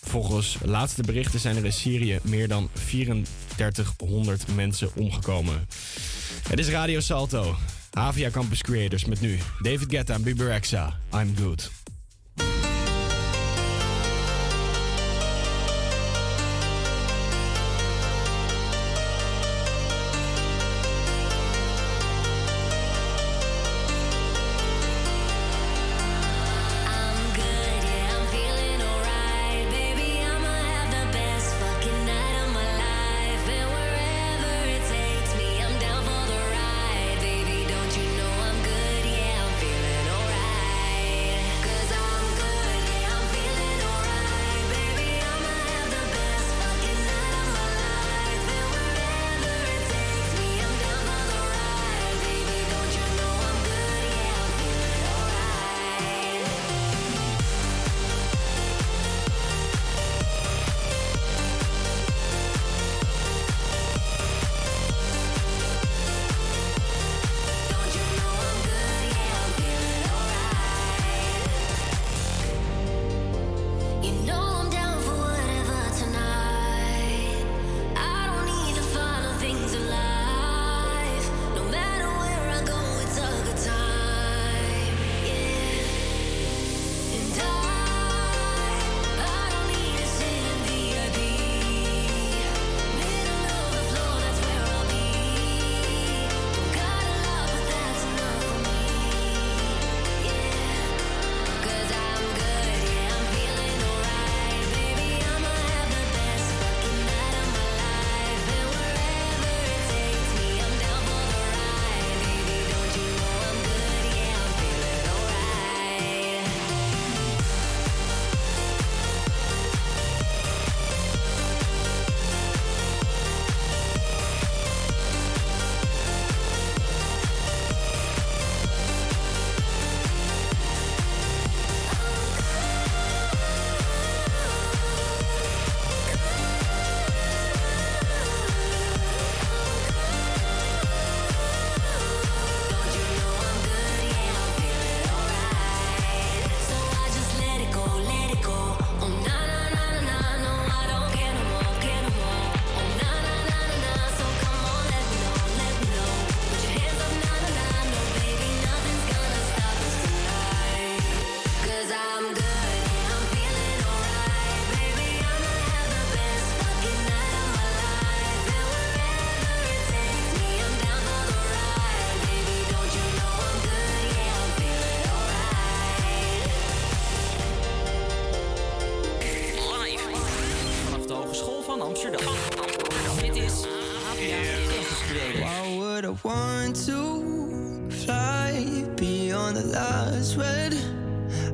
volgens laatste berichten zijn er in Syrië meer dan 3400 mensen omgekomen. Het is Radio Salto, Havia Campus Creators met nu David Guetta en Bibi I'm Good. Amsterdam. Dit is Avia Why would I want to fly beyond the last red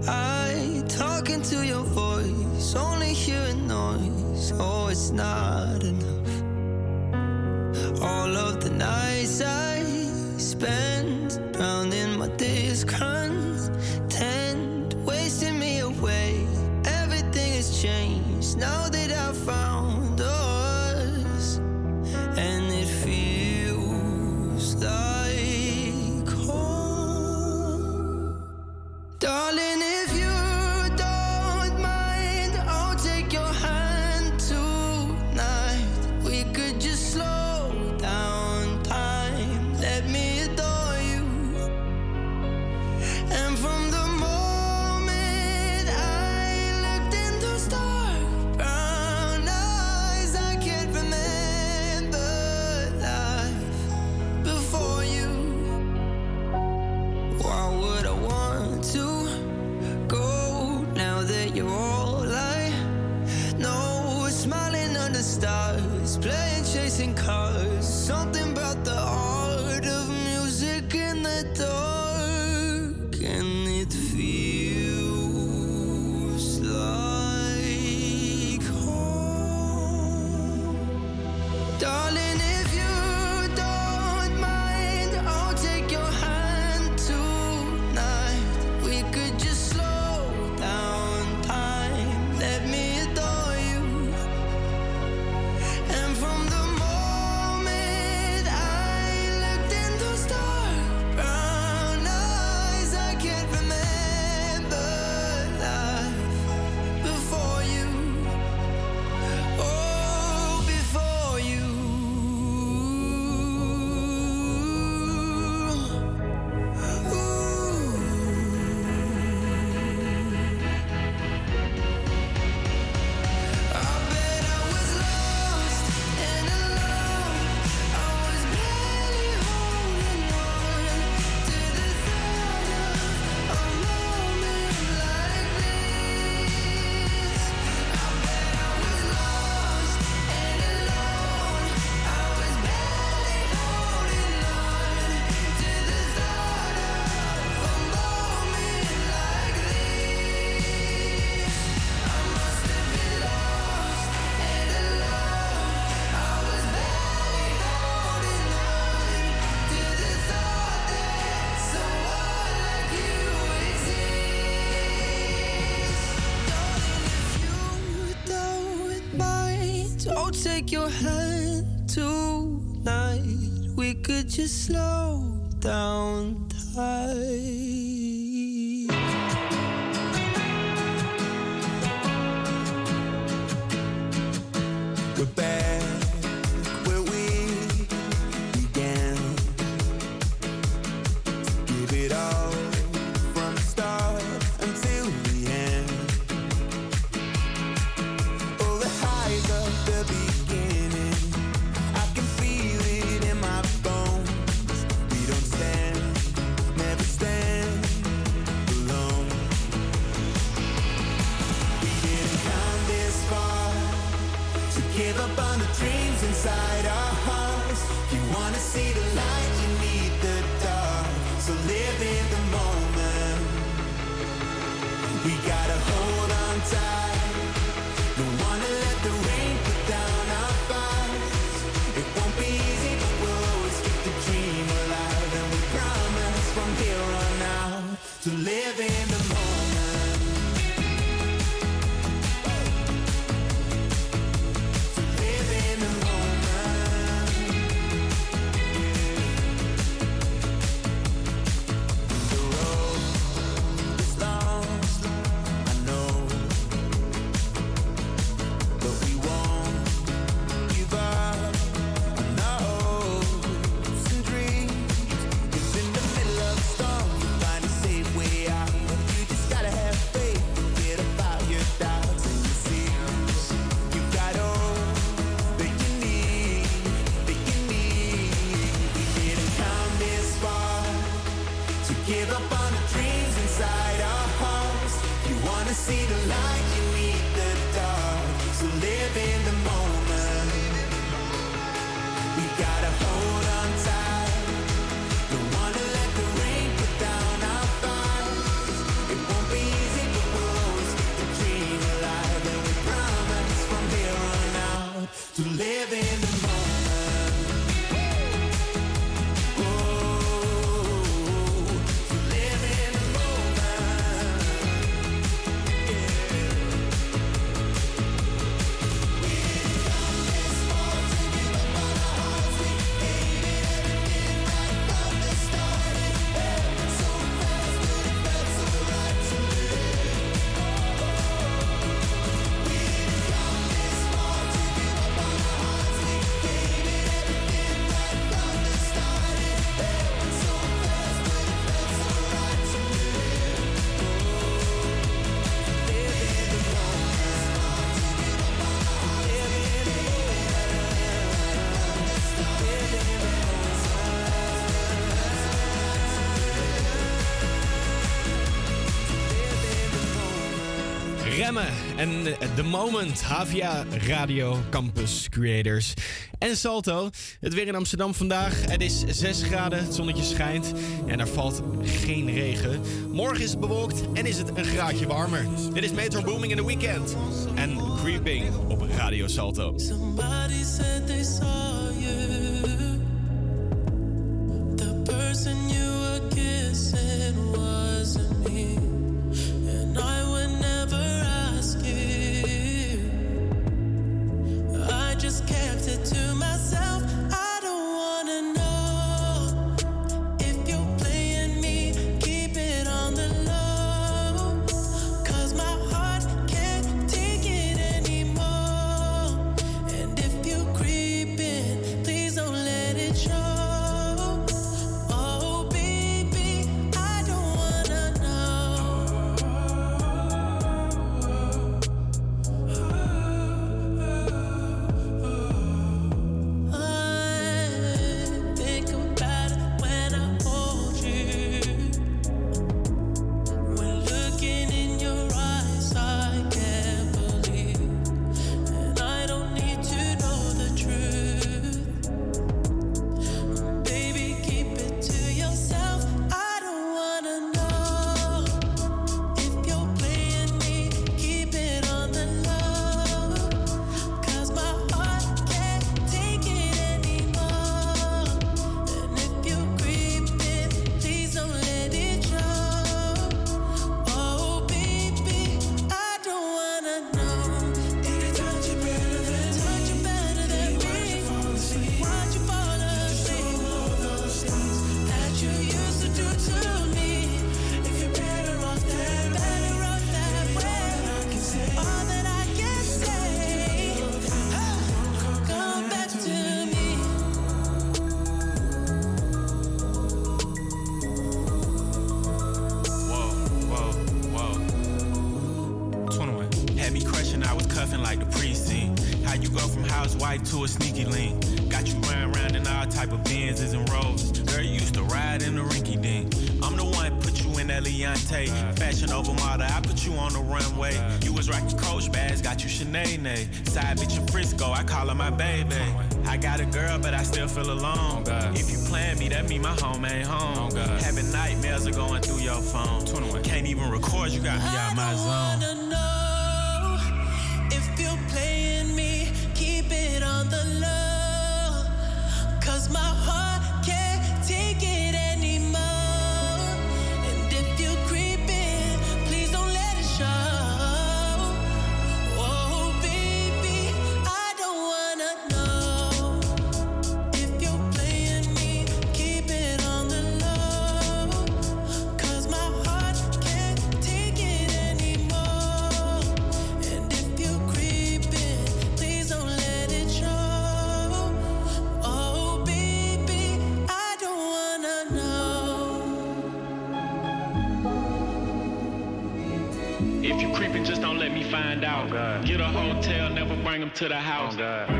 I talking to your voice, only hearing noise. Oh, it's not enough. All of the nights I spend. slow. up on the dreams inside our hearts. You wanna see the light? En The Moment, Havia Radio Campus Creators. En Salto, het weer in Amsterdam vandaag. Het is 6 graden, het zonnetje schijnt en er valt geen regen. Morgen is het bewolkt en is het een graadje warmer. Dit is Metro Booming in the Weekend en Creeping op Radio Salto. Somebody said they saw to the house. Oh,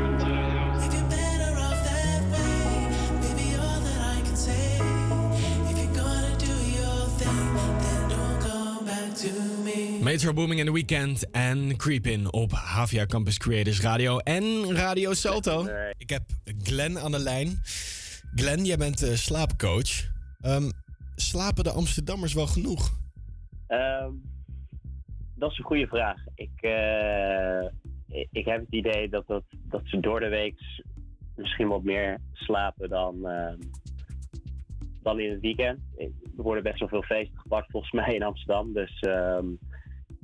Major Booming in the Weekend en Creepin op Havia Campus Creators Radio en Radio Salto. Ik heb Glenn aan de lijn. Glen, jij bent eh, slaapcoach. Ehm, slapen de Amsterdammers wel genoeg? Ehm, dat is een goede vraag. Ik, eh, ik- heb het idee dat, dat, dat ze door de week misschien wat meer slapen dan, ehm, dan in het weekend. Er worden best wel veel feesten gepakt volgens mij in Amsterdam. Dus ehm,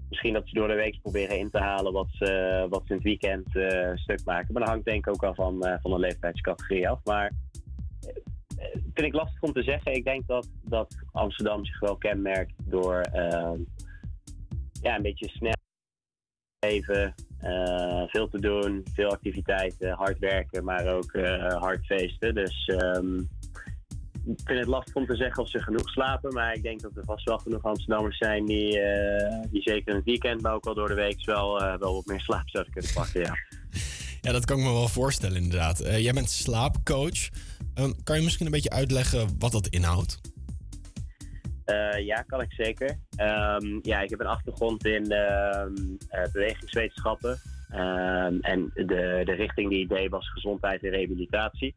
misschien dat ze door de week proberen in te halen wat ze, wat ze in het weekend eh, stuk maken. Maar dat hangt denk ik ook wel van, eh, van de leeftijdscategorie af. Maar eh, vind ik lastig om te zeggen. Ik denk dat, dat Amsterdam zich wel kenmerkt door ehm, ja, een beetje snel leven, eh, veel te doen, veel activiteiten, hard werken, maar ook eh, hard feesten. Dus ehm, ik vind het lastig om te zeggen of ze genoeg slapen, maar ik denk dat er vast wel genoeg Amsterdammers zijn die, eh, die zeker het weekend, maar ook wel door de week wel, wel wat meer slaap zouden kunnen pakken. Ja. Ja, dat kan ik me wel voorstellen inderdaad. Jij bent slaapcoach. Ehm, kan je misschien een beetje uitleggen wat dat inhoudt? Eh, ja, kan ik zeker. Ehm, ja, ik heb een achtergrond in ehm, eh, bewegingswetenschappen. Ehm, en de, de richting die ik deed was gezondheid en rehabilitatie.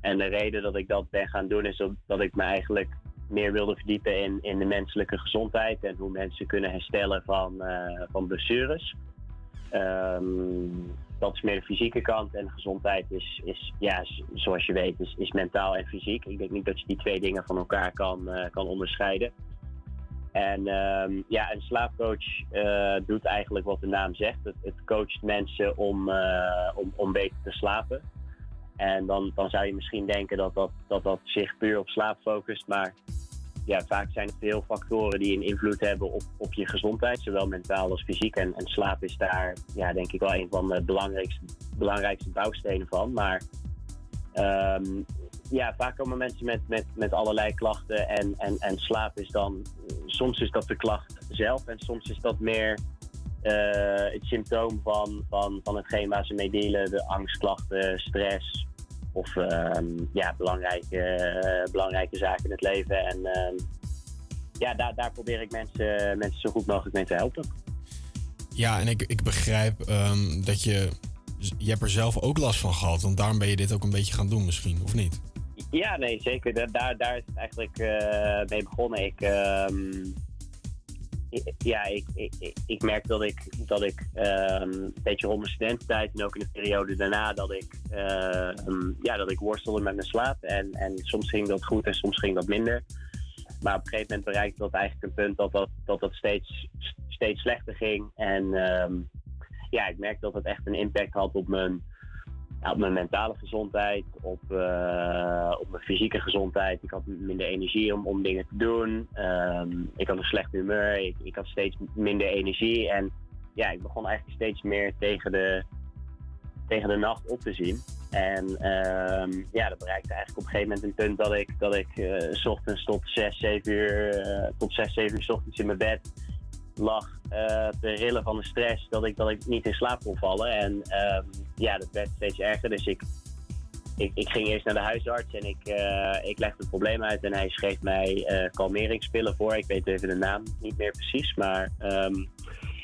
En de reden dat ik dat ben gaan doen is dat, ik me eigenlijk meer wilde verdiepen in, in de menselijke gezondheid en hoe mensen kunnen herstellen van, eh, van blessures. Dat is meer de fysieke kant en gezondheid is, is ja, zoals je weet, is, is mentaal en fysiek. Ik denk niet dat je die twee dingen van elkaar kan, eh, kan onderscheiden. En ehm, ja, een slaapcoach eh, doet eigenlijk wat de naam zegt. Het, het coacht mensen om, eh, om, om beter te slapen. En dan, dan zou je misschien denken dat dat, dat dat zich puur op slaap focust. Maar ja, vaak zijn er veel factoren die een invloed hebben op, op je gezondheid, zowel mentaal als fysiek. En, en slaap is daar, ja, denk ik wel een van de belangrijkste, belangrijkste bouwstenen van. Maar ehm, ja, vaak komen mensen met, met, met allerlei klachten en, en, en slaap is dan, soms is dat de klacht zelf en soms is dat meer eh, het symptoom van, van, van hetgeen waar ze mee dealen, de angstklachten, stress of ehm, ja, belangrijke, eh, belangrijke zaken in het leven. En ehm, ja, daar, daar probeer ik mensen, mensen zo goed mogelijk mee te helpen. Ja, en ik, ik begrijp ehm, dat je... Je hebt er zelf ook last van gehad, want daarom ben je dit ook een beetje gaan doen misschien, of niet? Ja, nee, zeker. Daar, daar, daar is het eigenlijk eh, mee begonnen. Ik, ja, ik, ik, ik- merk dat ik, dat ik ehm, een beetje rond mijn studententijd en ook in de periode daarna dat ik, ehm, ja, dat ik worstelde met mijn slaap. En, en soms ging dat goed en soms ging dat minder. Maar op een gegeven moment bereikte dat eigenlijk een punt dat dat, dat, dat steeds, steeds slechter ging. En ehm, ja, ik merkte dat het echt een impact had op mijn, op mijn mentale gezondheid, op, eh, op mijn fysieke gezondheid. Ik had minder energie om, om dingen te doen. Ehm, ik had een slecht humeur. Ik, ik had steeds minder energie. En ja, ik begon eigenlijk steeds meer tegen de, tegen de nacht op te zien. En ehm, ja, dat bereikte eigenlijk op een gegeven moment een punt dat ik, dat ik eh, s ochtends tot 6, 7 uur, eh, tot 6, 7 uur 's ochtends in mijn bed lag te rillen van de stress dat ik, dat ik niet in slaap kon vallen. En ehm, ja, dat werd steeds erger. Dus ik, ik, ging eerst naar de huisarts en ik, eh, ik legde het probleem uit. En hij schreef mij eh kalmeringspillen voor. Ik weet even de naam niet meer precies. Maar ehm,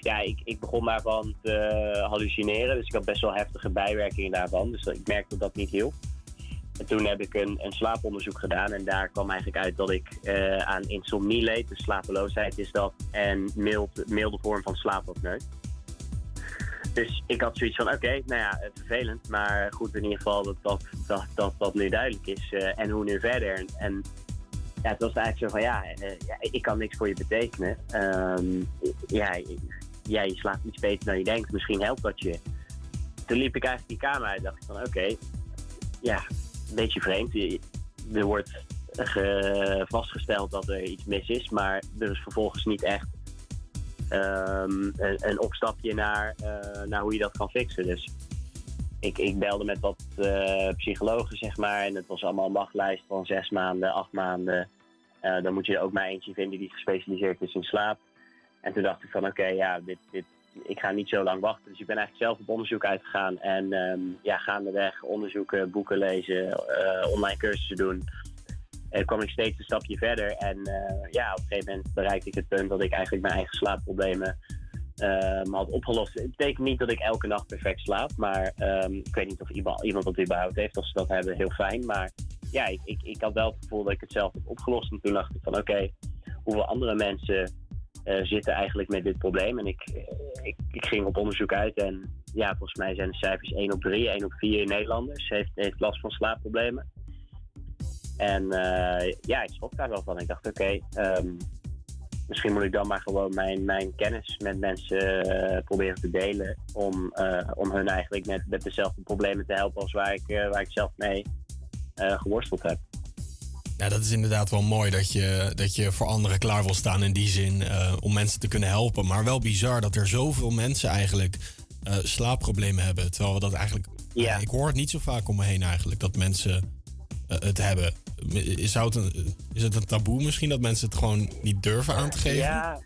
ja, ik, ik begon daarvan te hallucineren. Dus ik had best wel heftige bijwerkingen daarvan. Dus ik merkte dat dat niet hielp. En toen heb ik een, een slaaponderzoek gedaan en daar kwam eigenlijk uit dat ik eh, aan insomnie leed. Dus slapeloosheid is dat en mild, milde vorm van slaapapneu. Dus ik had zoiets van, oké, nou ja, eh, vervelend, maar goed in ieder geval dat dat, dat, dat, nu duidelijk is. eh, en hoe nu verder? En, ja, het was eigenlijk zo van, ja, eh, ik kan niks voor je betekenen. Ehm, ja, ja, je slaapt iets beter dan je denkt, misschien helpt dat je. Toen liep ik eigenlijk die kamer uit en dacht ik van, oké, ja, een beetje vreemd. Er wordt ge- vastgesteld dat er iets mis is, maar er is vervolgens niet echt ehm, een, een opstapje naar, eh, naar hoe je dat kan fixen. Dus ik, ik belde met wat eh, psychologen, zeg maar, en het was allemaal een wachtlijst van zes maanden, acht maanden. Eh, dan moet je ook maar eentje vinden die gespecialiseerd is in slaap. En toen dacht ik van, oké, ja, dit, dit, ik ga niet zo lang wachten. Dus ik ben eigenlijk zelf op onderzoek uitgegaan. En ehm, ja, gaandeweg onderzoeken, boeken lezen, online cursussen doen. Kwam ik steeds een stapje verder. En eh, ja, op een gegeven moment bereikte ik het punt dat ik eigenlijk mijn eigen slaapproblemen ehm, had opgelost. Het betekent niet dat ik elke nacht perfect slaap. Maar ehm, ik weet niet of iemand, iemand dat überhaupt heeft. Als ze dat hebben, heel fijn. Maar ja, ik, ik, had wel het gevoel dat ik het zelf heb opgelost. En toen dacht ik van oké, hoeveel andere mensen eh, zitten eigenlijk met dit probleem. En ik, eh, ik, ik ging op onderzoek uit en ja, volgens mij zijn de cijfers 1 op 3, 1 op 4 Nederlanders heeft, heeft last van slaapproblemen. En eh, ja, ik schrok daar wel van. Ik dacht, oké, ehm, misschien moet ik dan maar gewoon mijn, mijn kennis met mensen eh, proberen te delen. Om, eh, om hun eigenlijk met, met dezelfde problemen te helpen als waar ik, waar ik zelf mee geworsteld heb. Ja, dat is inderdaad wel mooi dat je, dat je voor anderen klaar wil staan in die zin om mensen te kunnen helpen. Maar wel bizar dat er zoveel mensen eigenlijk slaapproblemen hebben. Terwijl we dat eigenlijk. Ja. ik hoor het niet zo vaak om me heen eigenlijk dat mensen het hebben. Zou het een, is het een taboe misschien dat mensen het gewoon niet durven aan te geven? Ja,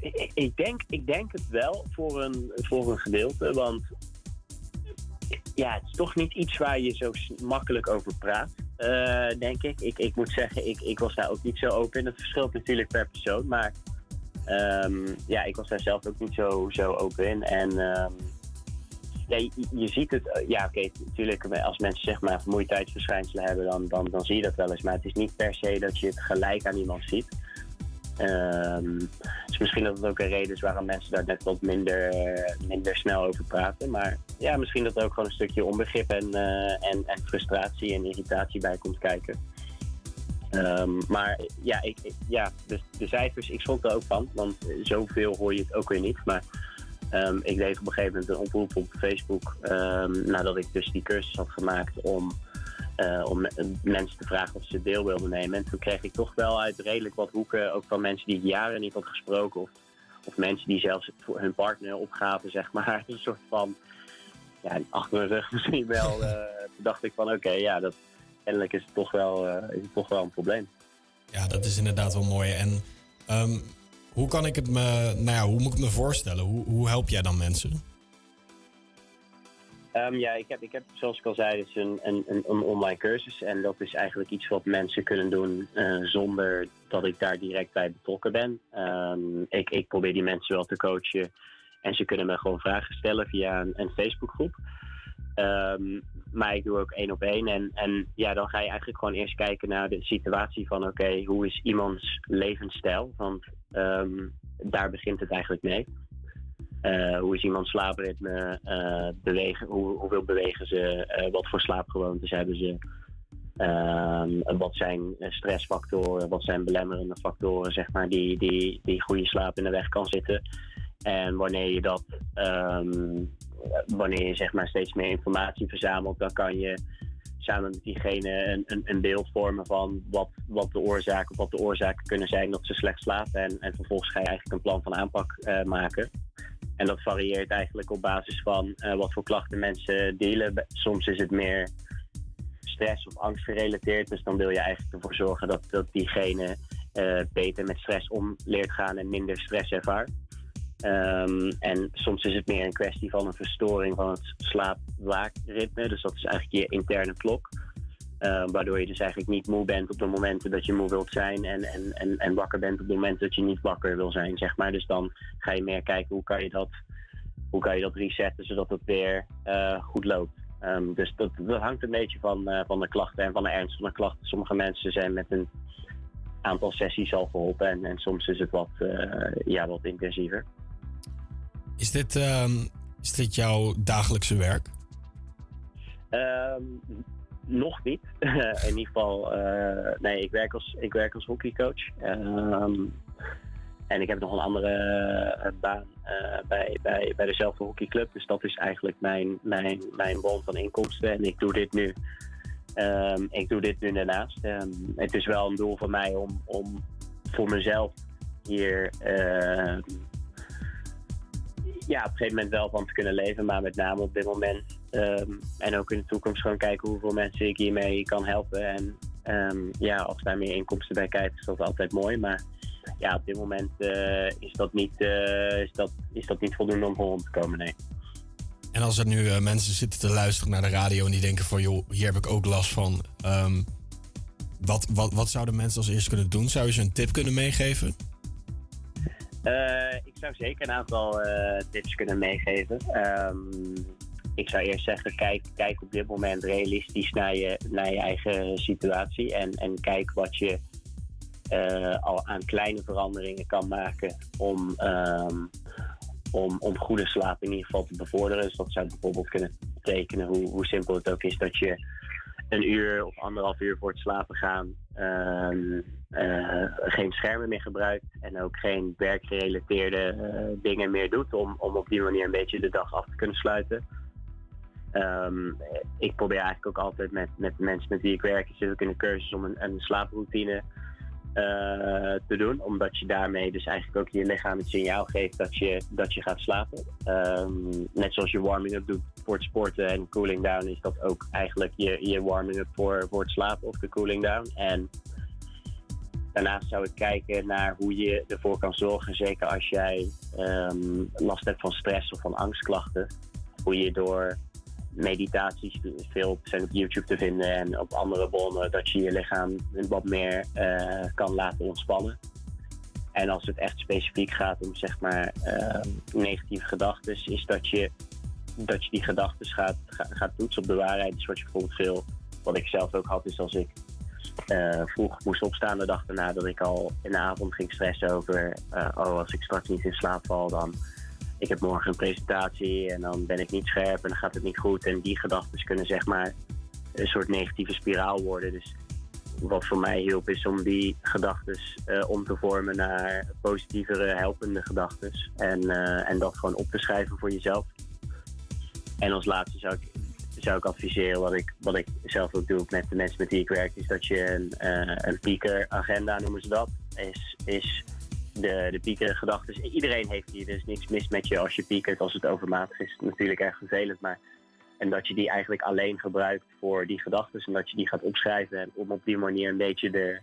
ik, ik, denk, ik denk het wel voor een, voor een gedeelte. Want ja, het is toch niet iets waar je zo makkelijk over praat, eh, denk ik. ik. Ik moet zeggen, ik, ik was daar ook niet zo open in. Het verschilt natuurlijk per persoon, maar ehm, ja, ik was daar zelf ook niet zo, zo open in. En ehm, ja, je, ziet het, eh, ja oké, natuurlijk als mensen zeg maar vermoeidheidsverschijnselen hebben, dan, dan, dan zie je dat wel eens. Maar het is niet per se dat je het gelijk aan iemand ziet. Dus misschien dat het ook een reden is waarom mensen daar net wat minder, minder snel over praten. Maar ja, misschien dat er ook gewoon een stukje onbegrip en, eh, en, en frustratie en irritatie bij komt kijken. Ehm, maar ja, ik- ja de, de cijfers, ik schrok er ook van, want zoveel hoor je het ook weer niet. Maar ehm, ik deed op een gegeven moment een oproep op Facebook ehm, nadat ik dus die cursus had gemaakt om eh, om me- mensen te vragen of ze deel wilden nemen. En toen kreeg ik toch wel uit redelijk wat hoeken, ook van mensen die ik jaren niet had gesproken. Of, of mensen die zelfs voor hun partner opgaven, zeg maar. Een soort van, ja, achter mijn rug misschien wel. eh, toen dacht ik van, oké, ja, dat, kennelijk is het, toch wel, eh, is het toch wel een probleem. Ja, dat is inderdaad wel mooi. En ehm, hoe kan ik het me, nou ja, hoe moet ik me voorstellen? Hoe, hoe help jij dan mensen? Ehm, ja, ik heb, ik heb, zoals ik al zei, dus een, een, een, een online cursus. En dat is eigenlijk iets wat mensen kunnen doen eh, zonder dat ik daar direct bij betrokken ben. Ehm, ik, ik probeer die mensen wel te coachen. En ze kunnen me gewoon vragen stellen via een, een Facebookgroep. Ehm, maar ik doe ook één op één. En, en ja, dan ga je eigenlijk gewoon eerst kijken naar de situatie van... oké, hoe is iemands levensstijl? Want ehm, daar begint het eigenlijk mee. Eh, hoe is iemands slaapritme? eh, bewegen, hoe, hoeveel bewegen ze? eh, wat voor slaapgewoontes hebben ze? Ehm, wat zijn stressfactoren? Wat zijn belemmerende factoren, zeg maar, die, die, die goede slaap in de weg kan zitten? En wanneer je dat, ehm, wanneer je zeg maar steeds meer informatie verzamelt, dan kan je samen met diegene een, een, een beeld vormen van wat, wat de oorzaken wat de oorzaken kunnen zijn dat ze slecht slapen. En, en vervolgens ga je eigenlijk een plan van aanpak eh, maken. En dat varieert eigenlijk op basis van eh, wat voor klachten mensen dealen. Be- Soms is het meer stress of angst gerelateerd. Dus dan wil je eigenlijk ervoor zorgen dat, dat diegene eh, beter met stress om leert gaan en minder stress ervaart. Ehm, en soms is het meer een kwestie van een verstoring van het slaap-waakritme. Dus dat is eigenlijk je interne klok. Eh, waardoor je dus eigenlijk niet moe bent op de momenten dat je moe wilt zijn. En, en, en, en wakker bent op de momenten dat je niet wakker wil zijn, zeg maar. Dus dan ga je meer kijken hoe kan je dat, hoe kan je dat resetten zodat het weer eh, goed loopt. Ehm, dus dat, dat hangt een beetje van, eh, van de klachten en van de ernst van de klachten. Sommige mensen zijn met een aantal sessies al geholpen. En, en soms is het wat, eh, ja, wat intensiever. Is dit, ehm, is dit jouw dagelijkse werk? Ehm, nog niet. In ieder geval, eh, nee, ik werk als, ik werk als hockeycoach. Ehm, en ik heb nog een andere eh, baan eh, bij, bij, bij dezelfde hockeyclub. Dus dat is eigenlijk mijn, mijn, mijn bron van inkomsten. En ik doe dit nu. Ik doe dit nu daarnaast. Het is wel een doel van mij om, om voor mezelf hier ja, op een gegeven moment wel van te kunnen leven. Maar met name op dit moment ehm, en ook in de toekomst gewoon kijken hoeveel mensen ik hiermee kan helpen. En ehm, ja, als daar meer inkomsten bij kijken, is dat altijd mooi. Maar ja, op dit moment eh, is, dat niet, eh, is, dat, is dat niet voldoende om rond te komen, nee. En als er nu eh, mensen zitten te luisteren naar de radio en die denken van joh, hier heb ik ook last van. ehm, wat, wat, wat zouden mensen als eerste kunnen doen? Zou je ze een tip kunnen meegeven? Eh, ik zou zeker een aantal eh, tips kunnen meegeven. Ehm, ik zou eerst zeggen, kijk, kijk op dit moment realistisch naar je, naar je eigen situatie. En, en kijk wat je eh, al aan kleine veranderingen kan maken om, ehm, om, om goede slaap in ieder geval te bevorderen. Dus dat zou bijvoorbeeld kunnen betekenen, hoe, hoe simpel het ook is, dat je een uur of anderhalf uur voor het slapen gaan ehm, eh, geen schermen meer gebruikt en ook geen werkgerelateerde eh, dingen meer doet om, om op die manier een beetje de dag af te kunnen sluiten. Ehm, ik probeer eigenlijk ook altijd met, met mensen met wie ik werk, zit ook in de cursus om een, slaaproutine te doen. Omdat je daarmee dus eigenlijk ook je lichaam het signaal geeft dat je, dat je gaat slapen. Ehm, net zoals je warming-up doet voor het sporten en cooling down, is dat ook eigenlijk je, je warming-up voor, voor het slapen of de cooling down. En daarnaast zou ik kijken naar hoe je ervoor kan zorgen, zeker als jij ehm, last hebt van stress of van angstklachten, hoe je door meditaties veel zijn op YouTube te vinden en op andere bronnen, dat je je lichaam wat meer eh, kan laten ontspannen. En als het echt specifiek gaat om zeg maar eh, negatieve gedachten, is dat je, dat je die gedachten gaat, ga- gaat toetsen op de waarheid. Dus wat je bijvoorbeeld veel, wat ik zelf ook had, is als ik eh, vroeg moest opstaan de dag daarna, dat ik al in de avond ging stressen over, oh als ik straks niet in slaap val, dan ik heb morgen een presentatie en dan ben ik niet scherp en dan gaat het niet goed. En die gedachten kunnen zeg maar een soort negatieve spiraal worden. Dus wat voor mij hielp is om die gedachten eh, om te vormen naar positievere, helpende gedachten. En, eh, en dat gewoon op te schrijven voor jezelf. En als laatste zou ik, zou ik adviseren, wat ik, wat ik zelf ook doe met de mensen met wie ik werk, is dat je een, eh een pieker-agenda noemen ze dat. Is, is de, de piekergedachten. Iedereen heeft die, er is niks mis met je als je piekert. Als het overmatig is, natuurlijk erg vervelend. Maar, en dat je die eigenlijk alleen gebruikt voor die gedachten. En dat je die gaat opschrijven. En om op die manier een beetje de,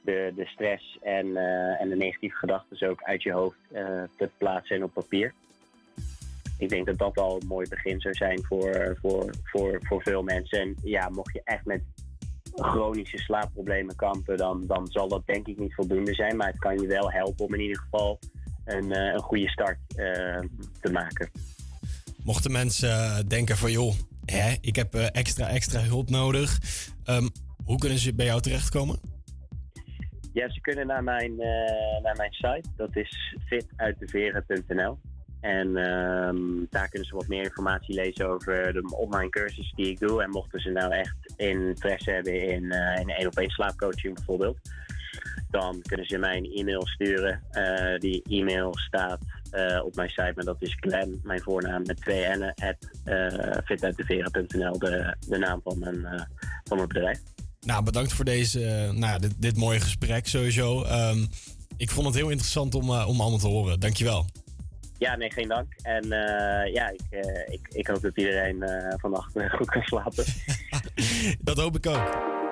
de, de stress en, eh, en de negatieve gedachten ook uit je hoofd eh, te plaatsen en op papier. Ik denk dat dat al een mooi begin zou zijn voor, voor, voor, voor veel mensen. En ja, mocht je echt met chronische slaapproblemen kampen, dan, dan zal dat denk ik niet voldoende zijn. Maar het kan je wel helpen om in ieder geval een, eh, een goede start eh, te maken. Mochten mensen eh, denken van joh, hè, ik heb extra extra hulp nodig. Ehm, hoe kunnen ze bij jou terechtkomen? Ja, ze kunnen naar mijn, naar mijn site. Dat is fituitdeveren.nl. En ehm, daar kunnen ze wat meer informatie lezen over de online cursus die ik doe. En mochten ze nou echt interesse hebben in, eh in één op één slaapcoaching bijvoorbeeld, dan kunnen ze mij een e-mail sturen. Eh, die e-mail staat eh, op mijn site, maar dat is Glenn, mijn voornaam met twee n'en, at uh, fituitdeveren.nl, de, de naam van mijn, van mijn bedrijf. Nou, bedankt voor deze, nou, dit, mooie gesprek sowieso. Ehm, ik vond het heel interessant om, om allemaal te horen. Dankjewel. Ja, nee, geen dank. En eh, ja, ik, eh, ik, ik hoop dat iedereen eh, vannacht goed kan slapen. Dat hoop ik ook.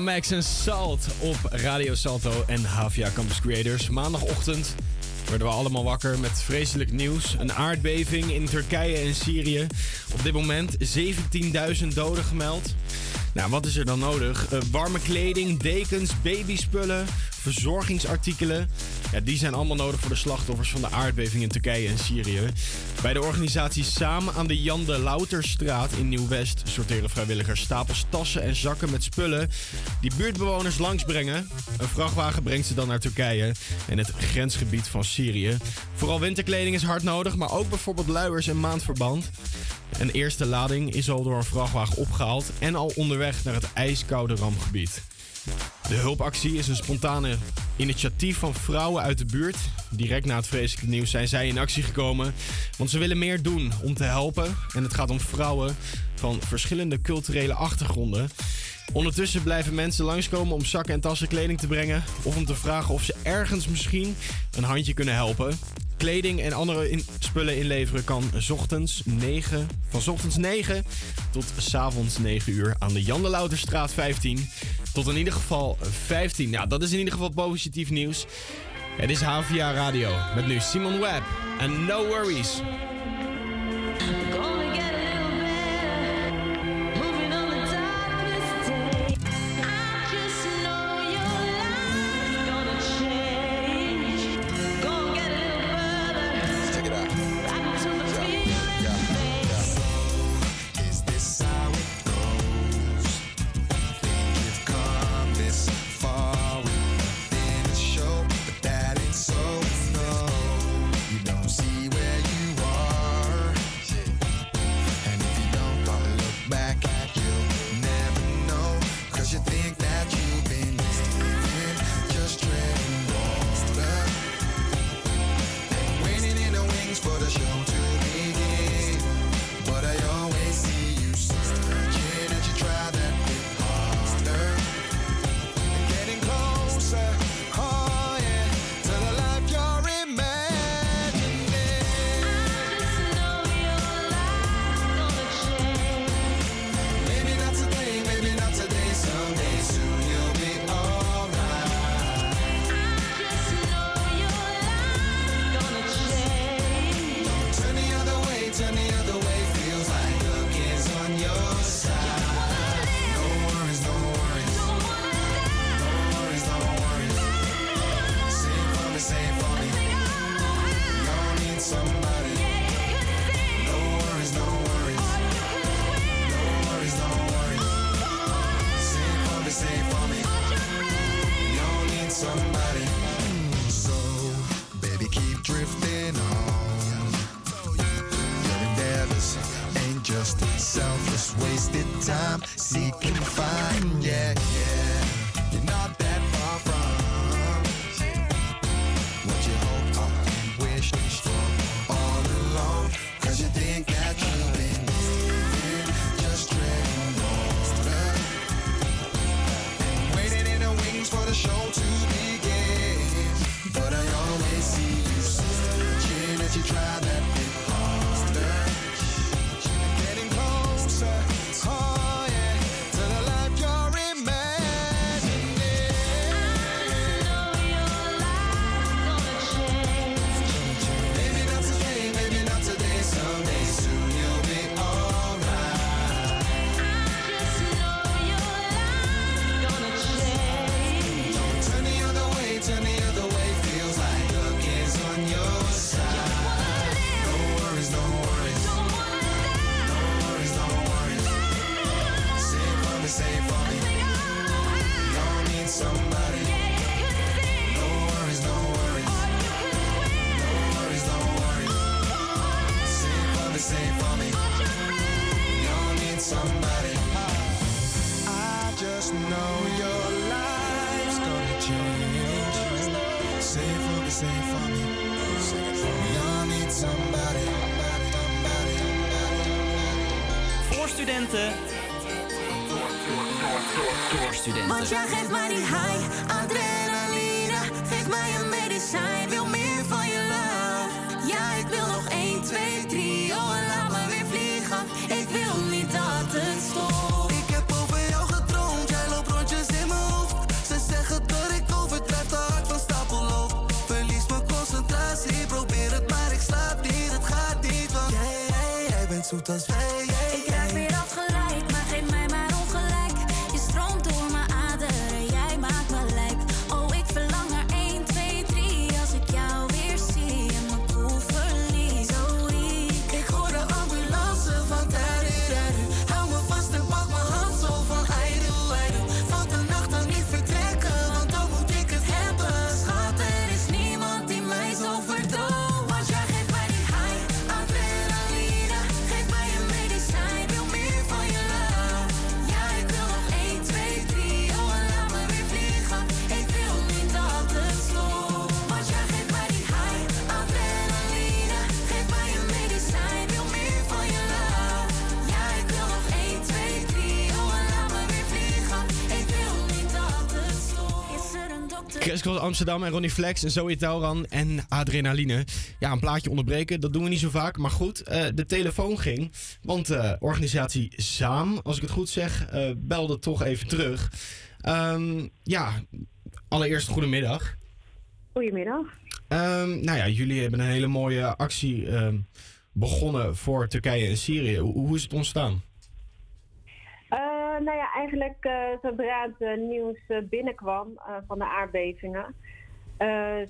Max en Salt op Radio Salto en Havia Campus Creators. Maandagochtend werden we allemaal wakker met vreselijk nieuws. Een aardbeving in Turkije en Syrië. Op dit moment 17.000 doden gemeld. Nou, wat is er dan nodig? Eh, warme kleding, dekens, babyspullen, verzorgingsartikelen. Ja, die zijn allemaal nodig voor de slachtoffers van de aardbeving in Turkije en Syrië. Bij de organisatie Samen aan de Jan de Louterstraat in Nieuw-West sorteren vrijwilligers stapels tassen en zakken met spullen die buurtbewoners langsbrengen. Een vrachtwagen brengt ze dan naar Turkije en het grensgebied van Syrië. Vooral winterkleding is hard nodig, maar ook bijvoorbeeld luiers en maandverband. Een eerste lading is al door een vrachtwagen opgehaald en al onderweg naar het ijskoude rampgebied. De hulpactie is een spontane initiatief van vrouwen uit de buurt. Direct na het vreselijke nieuws zijn zij in actie gekomen. Want ze willen meer doen om te helpen. En het gaat om vrouwen van verschillende culturele achtergronden. Ondertussen blijven mensen langskomen om zakken en tassen kleding te brengen. Of om te vragen of ze ergens misschien een handje kunnen helpen. Kleding en andere spullen inleveren kan ochtends 9, van ochtends 9 tot 's avonds 9 uur aan de Jan de Louterstraat 15. Tot in ieder geval 15. Nou, dat is in ieder geval positief nieuws. Het is HVA Radio met nu Simon Webb en No Worries. Studenten. Door studenten. Want jij geeft mij die high, adrenaline. Geef mij een medicijn, wil meer van je love. Ja, ik wil nog 1, 2, 3, oh en laat me weer vliegen. Ik wil niet dat het stopt. Ik heb over jou gedroomd, jij loopt rondjes in mijn hoofd. Ze zeggen dat ik overdrijf, te hard van stapel loop. Verlies mijn concentratie, probeer het maar ik slaap niet, het gaat niet. Want jij, jij, jij bent zoet als wij. jij, Ik Amsterdam en Ronnie Flex en Zoe Tauran en Adrenaline. Ja, een plaatje onderbreken, dat doen we niet zo vaak. Maar goed, eh, de telefoon ging. Want eh, organisatie Zaam, als ik het goed zeg, eh, belde toch even terug. Ehm, ja, allereerst goedemiddag. Goedemiddag. Ehm, nou ja, jullie hebben een hele mooie actie ehm, begonnen voor Turkije en Syrië. Hoe, hoe is het ontstaan? Eh, nou ja, eigenlijk eh, zodra het eh, nieuws binnenkwam van de aardbevingen,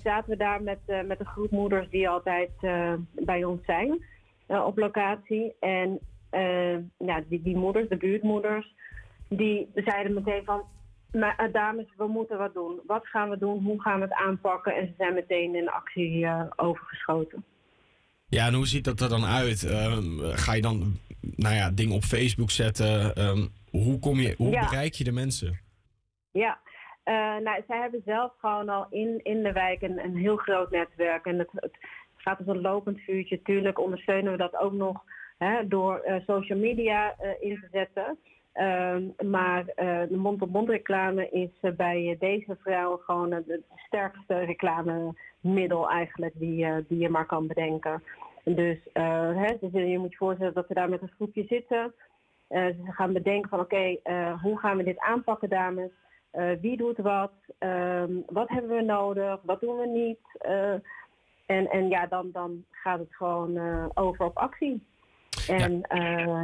zaten we daar met, met een groep moeders die altijd bij ons zijn op locatie. En ja, die, die moeders, de buurtmoeders, die zeiden meteen van, "Maar, eh, dames, we moeten wat doen. Wat gaan we doen? Hoe gaan we het aanpakken? En ze zijn meteen in actie overgeschoten. Ja, en hoe ziet dat er dan uit? Ga je dan, nou ja, dingen op Facebook zetten? Ehm, hoe kom je, hoe Ja. bereik je de mensen? Ja, eh, nou, zij hebben zelf gewoon al in, in de wijk een, een heel groot netwerk. En het, het gaat als een lopend vuurtje. Tuurlijk ondersteunen we dat ook nog hè, door eh, social media eh, in te zetten. Ehm, maar de mond-op-mond reclame is bij deze vrouw gewoon het, sterkste reclamemiddel eigenlijk die, die je maar kan bedenken. Dus eh, hè, dus je moet je voorstellen dat we daar met een groepje zitten. Eh, ze gaan bedenken van oké, eh, hoe gaan we dit aanpakken dames? Wie doet wat? Ehm, wat hebben we nodig? Wat doen we niet? En, en ja, dan, dan gaat het gewoon over op actie. En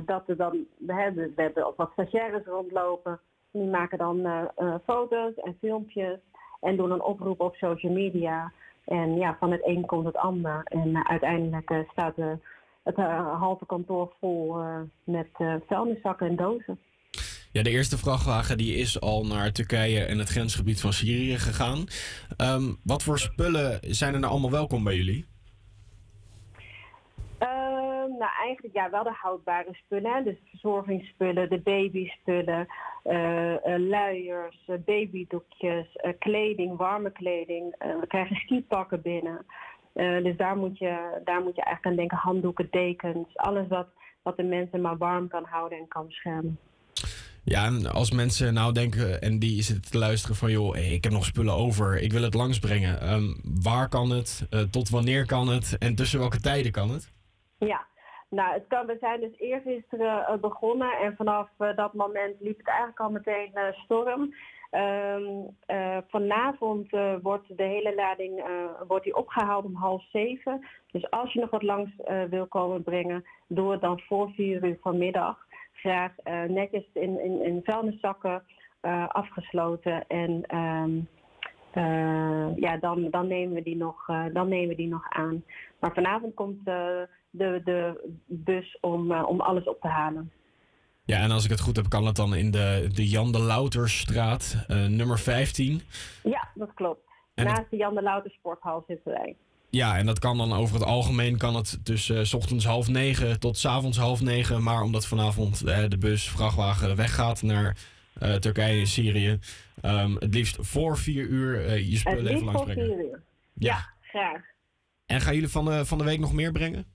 dat we dan, we hebben, we hebben ook wat stagiaires rondlopen. Die maken dan foto's en filmpjes en doen een oproep op social media. En ja, van het een komt het ander. En eh, uiteindelijk eh, staat de, het eh, halve kantoor vol eh, met eh vuilniszakken en dozen. Ja, de eerste vrachtwagen die is al naar Turkije en het grensgebied van Syrië gegaan. Ehm, wat voor spullen zijn er nou allemaal welkom bij jullie? Nou, eigenlijk ja, wel de houdbare spullen. hè. Dus verzorgingsspullen, de babyspullen, eh, eh, luiers, eh, babydoekjes, kleding, warme kleding. We krijgen skipakken binnen. Dus daar moet, je, daar moet je eigenlijk aan denken. Handdoeken, dekens, alles wat, wat de mensen maar warm kan houden en kan beschermen. Ja, en als mensen nou denken en die zitten te luisteren van... joh, ik heb nog spullen over, ik wil het langsbrengen. Ehm, waar kan het? Tot wanneer kan het? En tussen welke tijden kan het? Ja, nou, het kan, we zijn dus eergisteren uh, begonnen en vanaf uh, dat moment liep het eigenlijk al meteen uh, storm. Um, vanavond wordt de hele lading wordt die opgehaald om half zeven. Dus als je nog wat langs wil komen brengen, doe het dan voor vier uur vanmiddag. Graag netjes in, in, in vuilniszakken afgesloten en... Uh, ja, dan, dan, nemen we die nog, dan nemen we die nog aan. Maar vanavond komt de, de bus om, om alles op te halen. Ja, en als ik het goed heb, kan het dan in de, de Jan de Louterstraat, nummer 15. Ja, dat klopt. En Naast het... de Jan de Louter Sporthal zitten wij. Ja, en dat kan dan over het algemeen kan het tussen s ochtends half negen tot s avonds half negen. Maar omdat vanavond de bus, vrachtwagen weggaat naar uh, Turkije en Syrië. Um, het liefst voor vier uur uh, je spullen even vier uur. Ja. ja. graag. En gaan jullie van de, van de week nog meer brengen?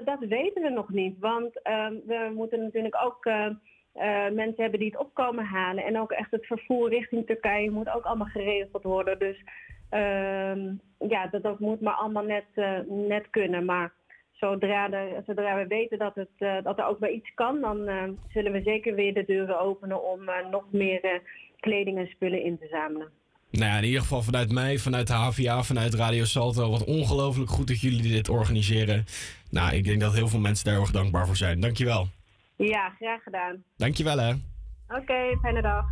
Eh, dat weten we nog niet, want ehm, we moeten natuurlijk ook eh, eh, mensen hebben die het opkomen halen. En ook echt het vervoer richting Turkije moet ook allemaal geregeld worden. Dus ehm, ja, dat, dat moet maar allemaal net, net kunnen. Maar zodra, zodra we weten dat, het, dat er ook bij iets kan, dan zullen we zeker weer de deuren openen om nog meer kleding en spullen in te zamelen. Nou ja, in ieder geval vanuit mij, vanuit de HVA, vanuit Radio Salto. Wat ongelooflijk goed dat jullie dit organiseren. Nou, ik denk dat heel veel mensen daar heel erg dankbaar voor zijn. Dankjewel. Ja, graag gedaan. Dankjewel hè. Oké, fijne dag.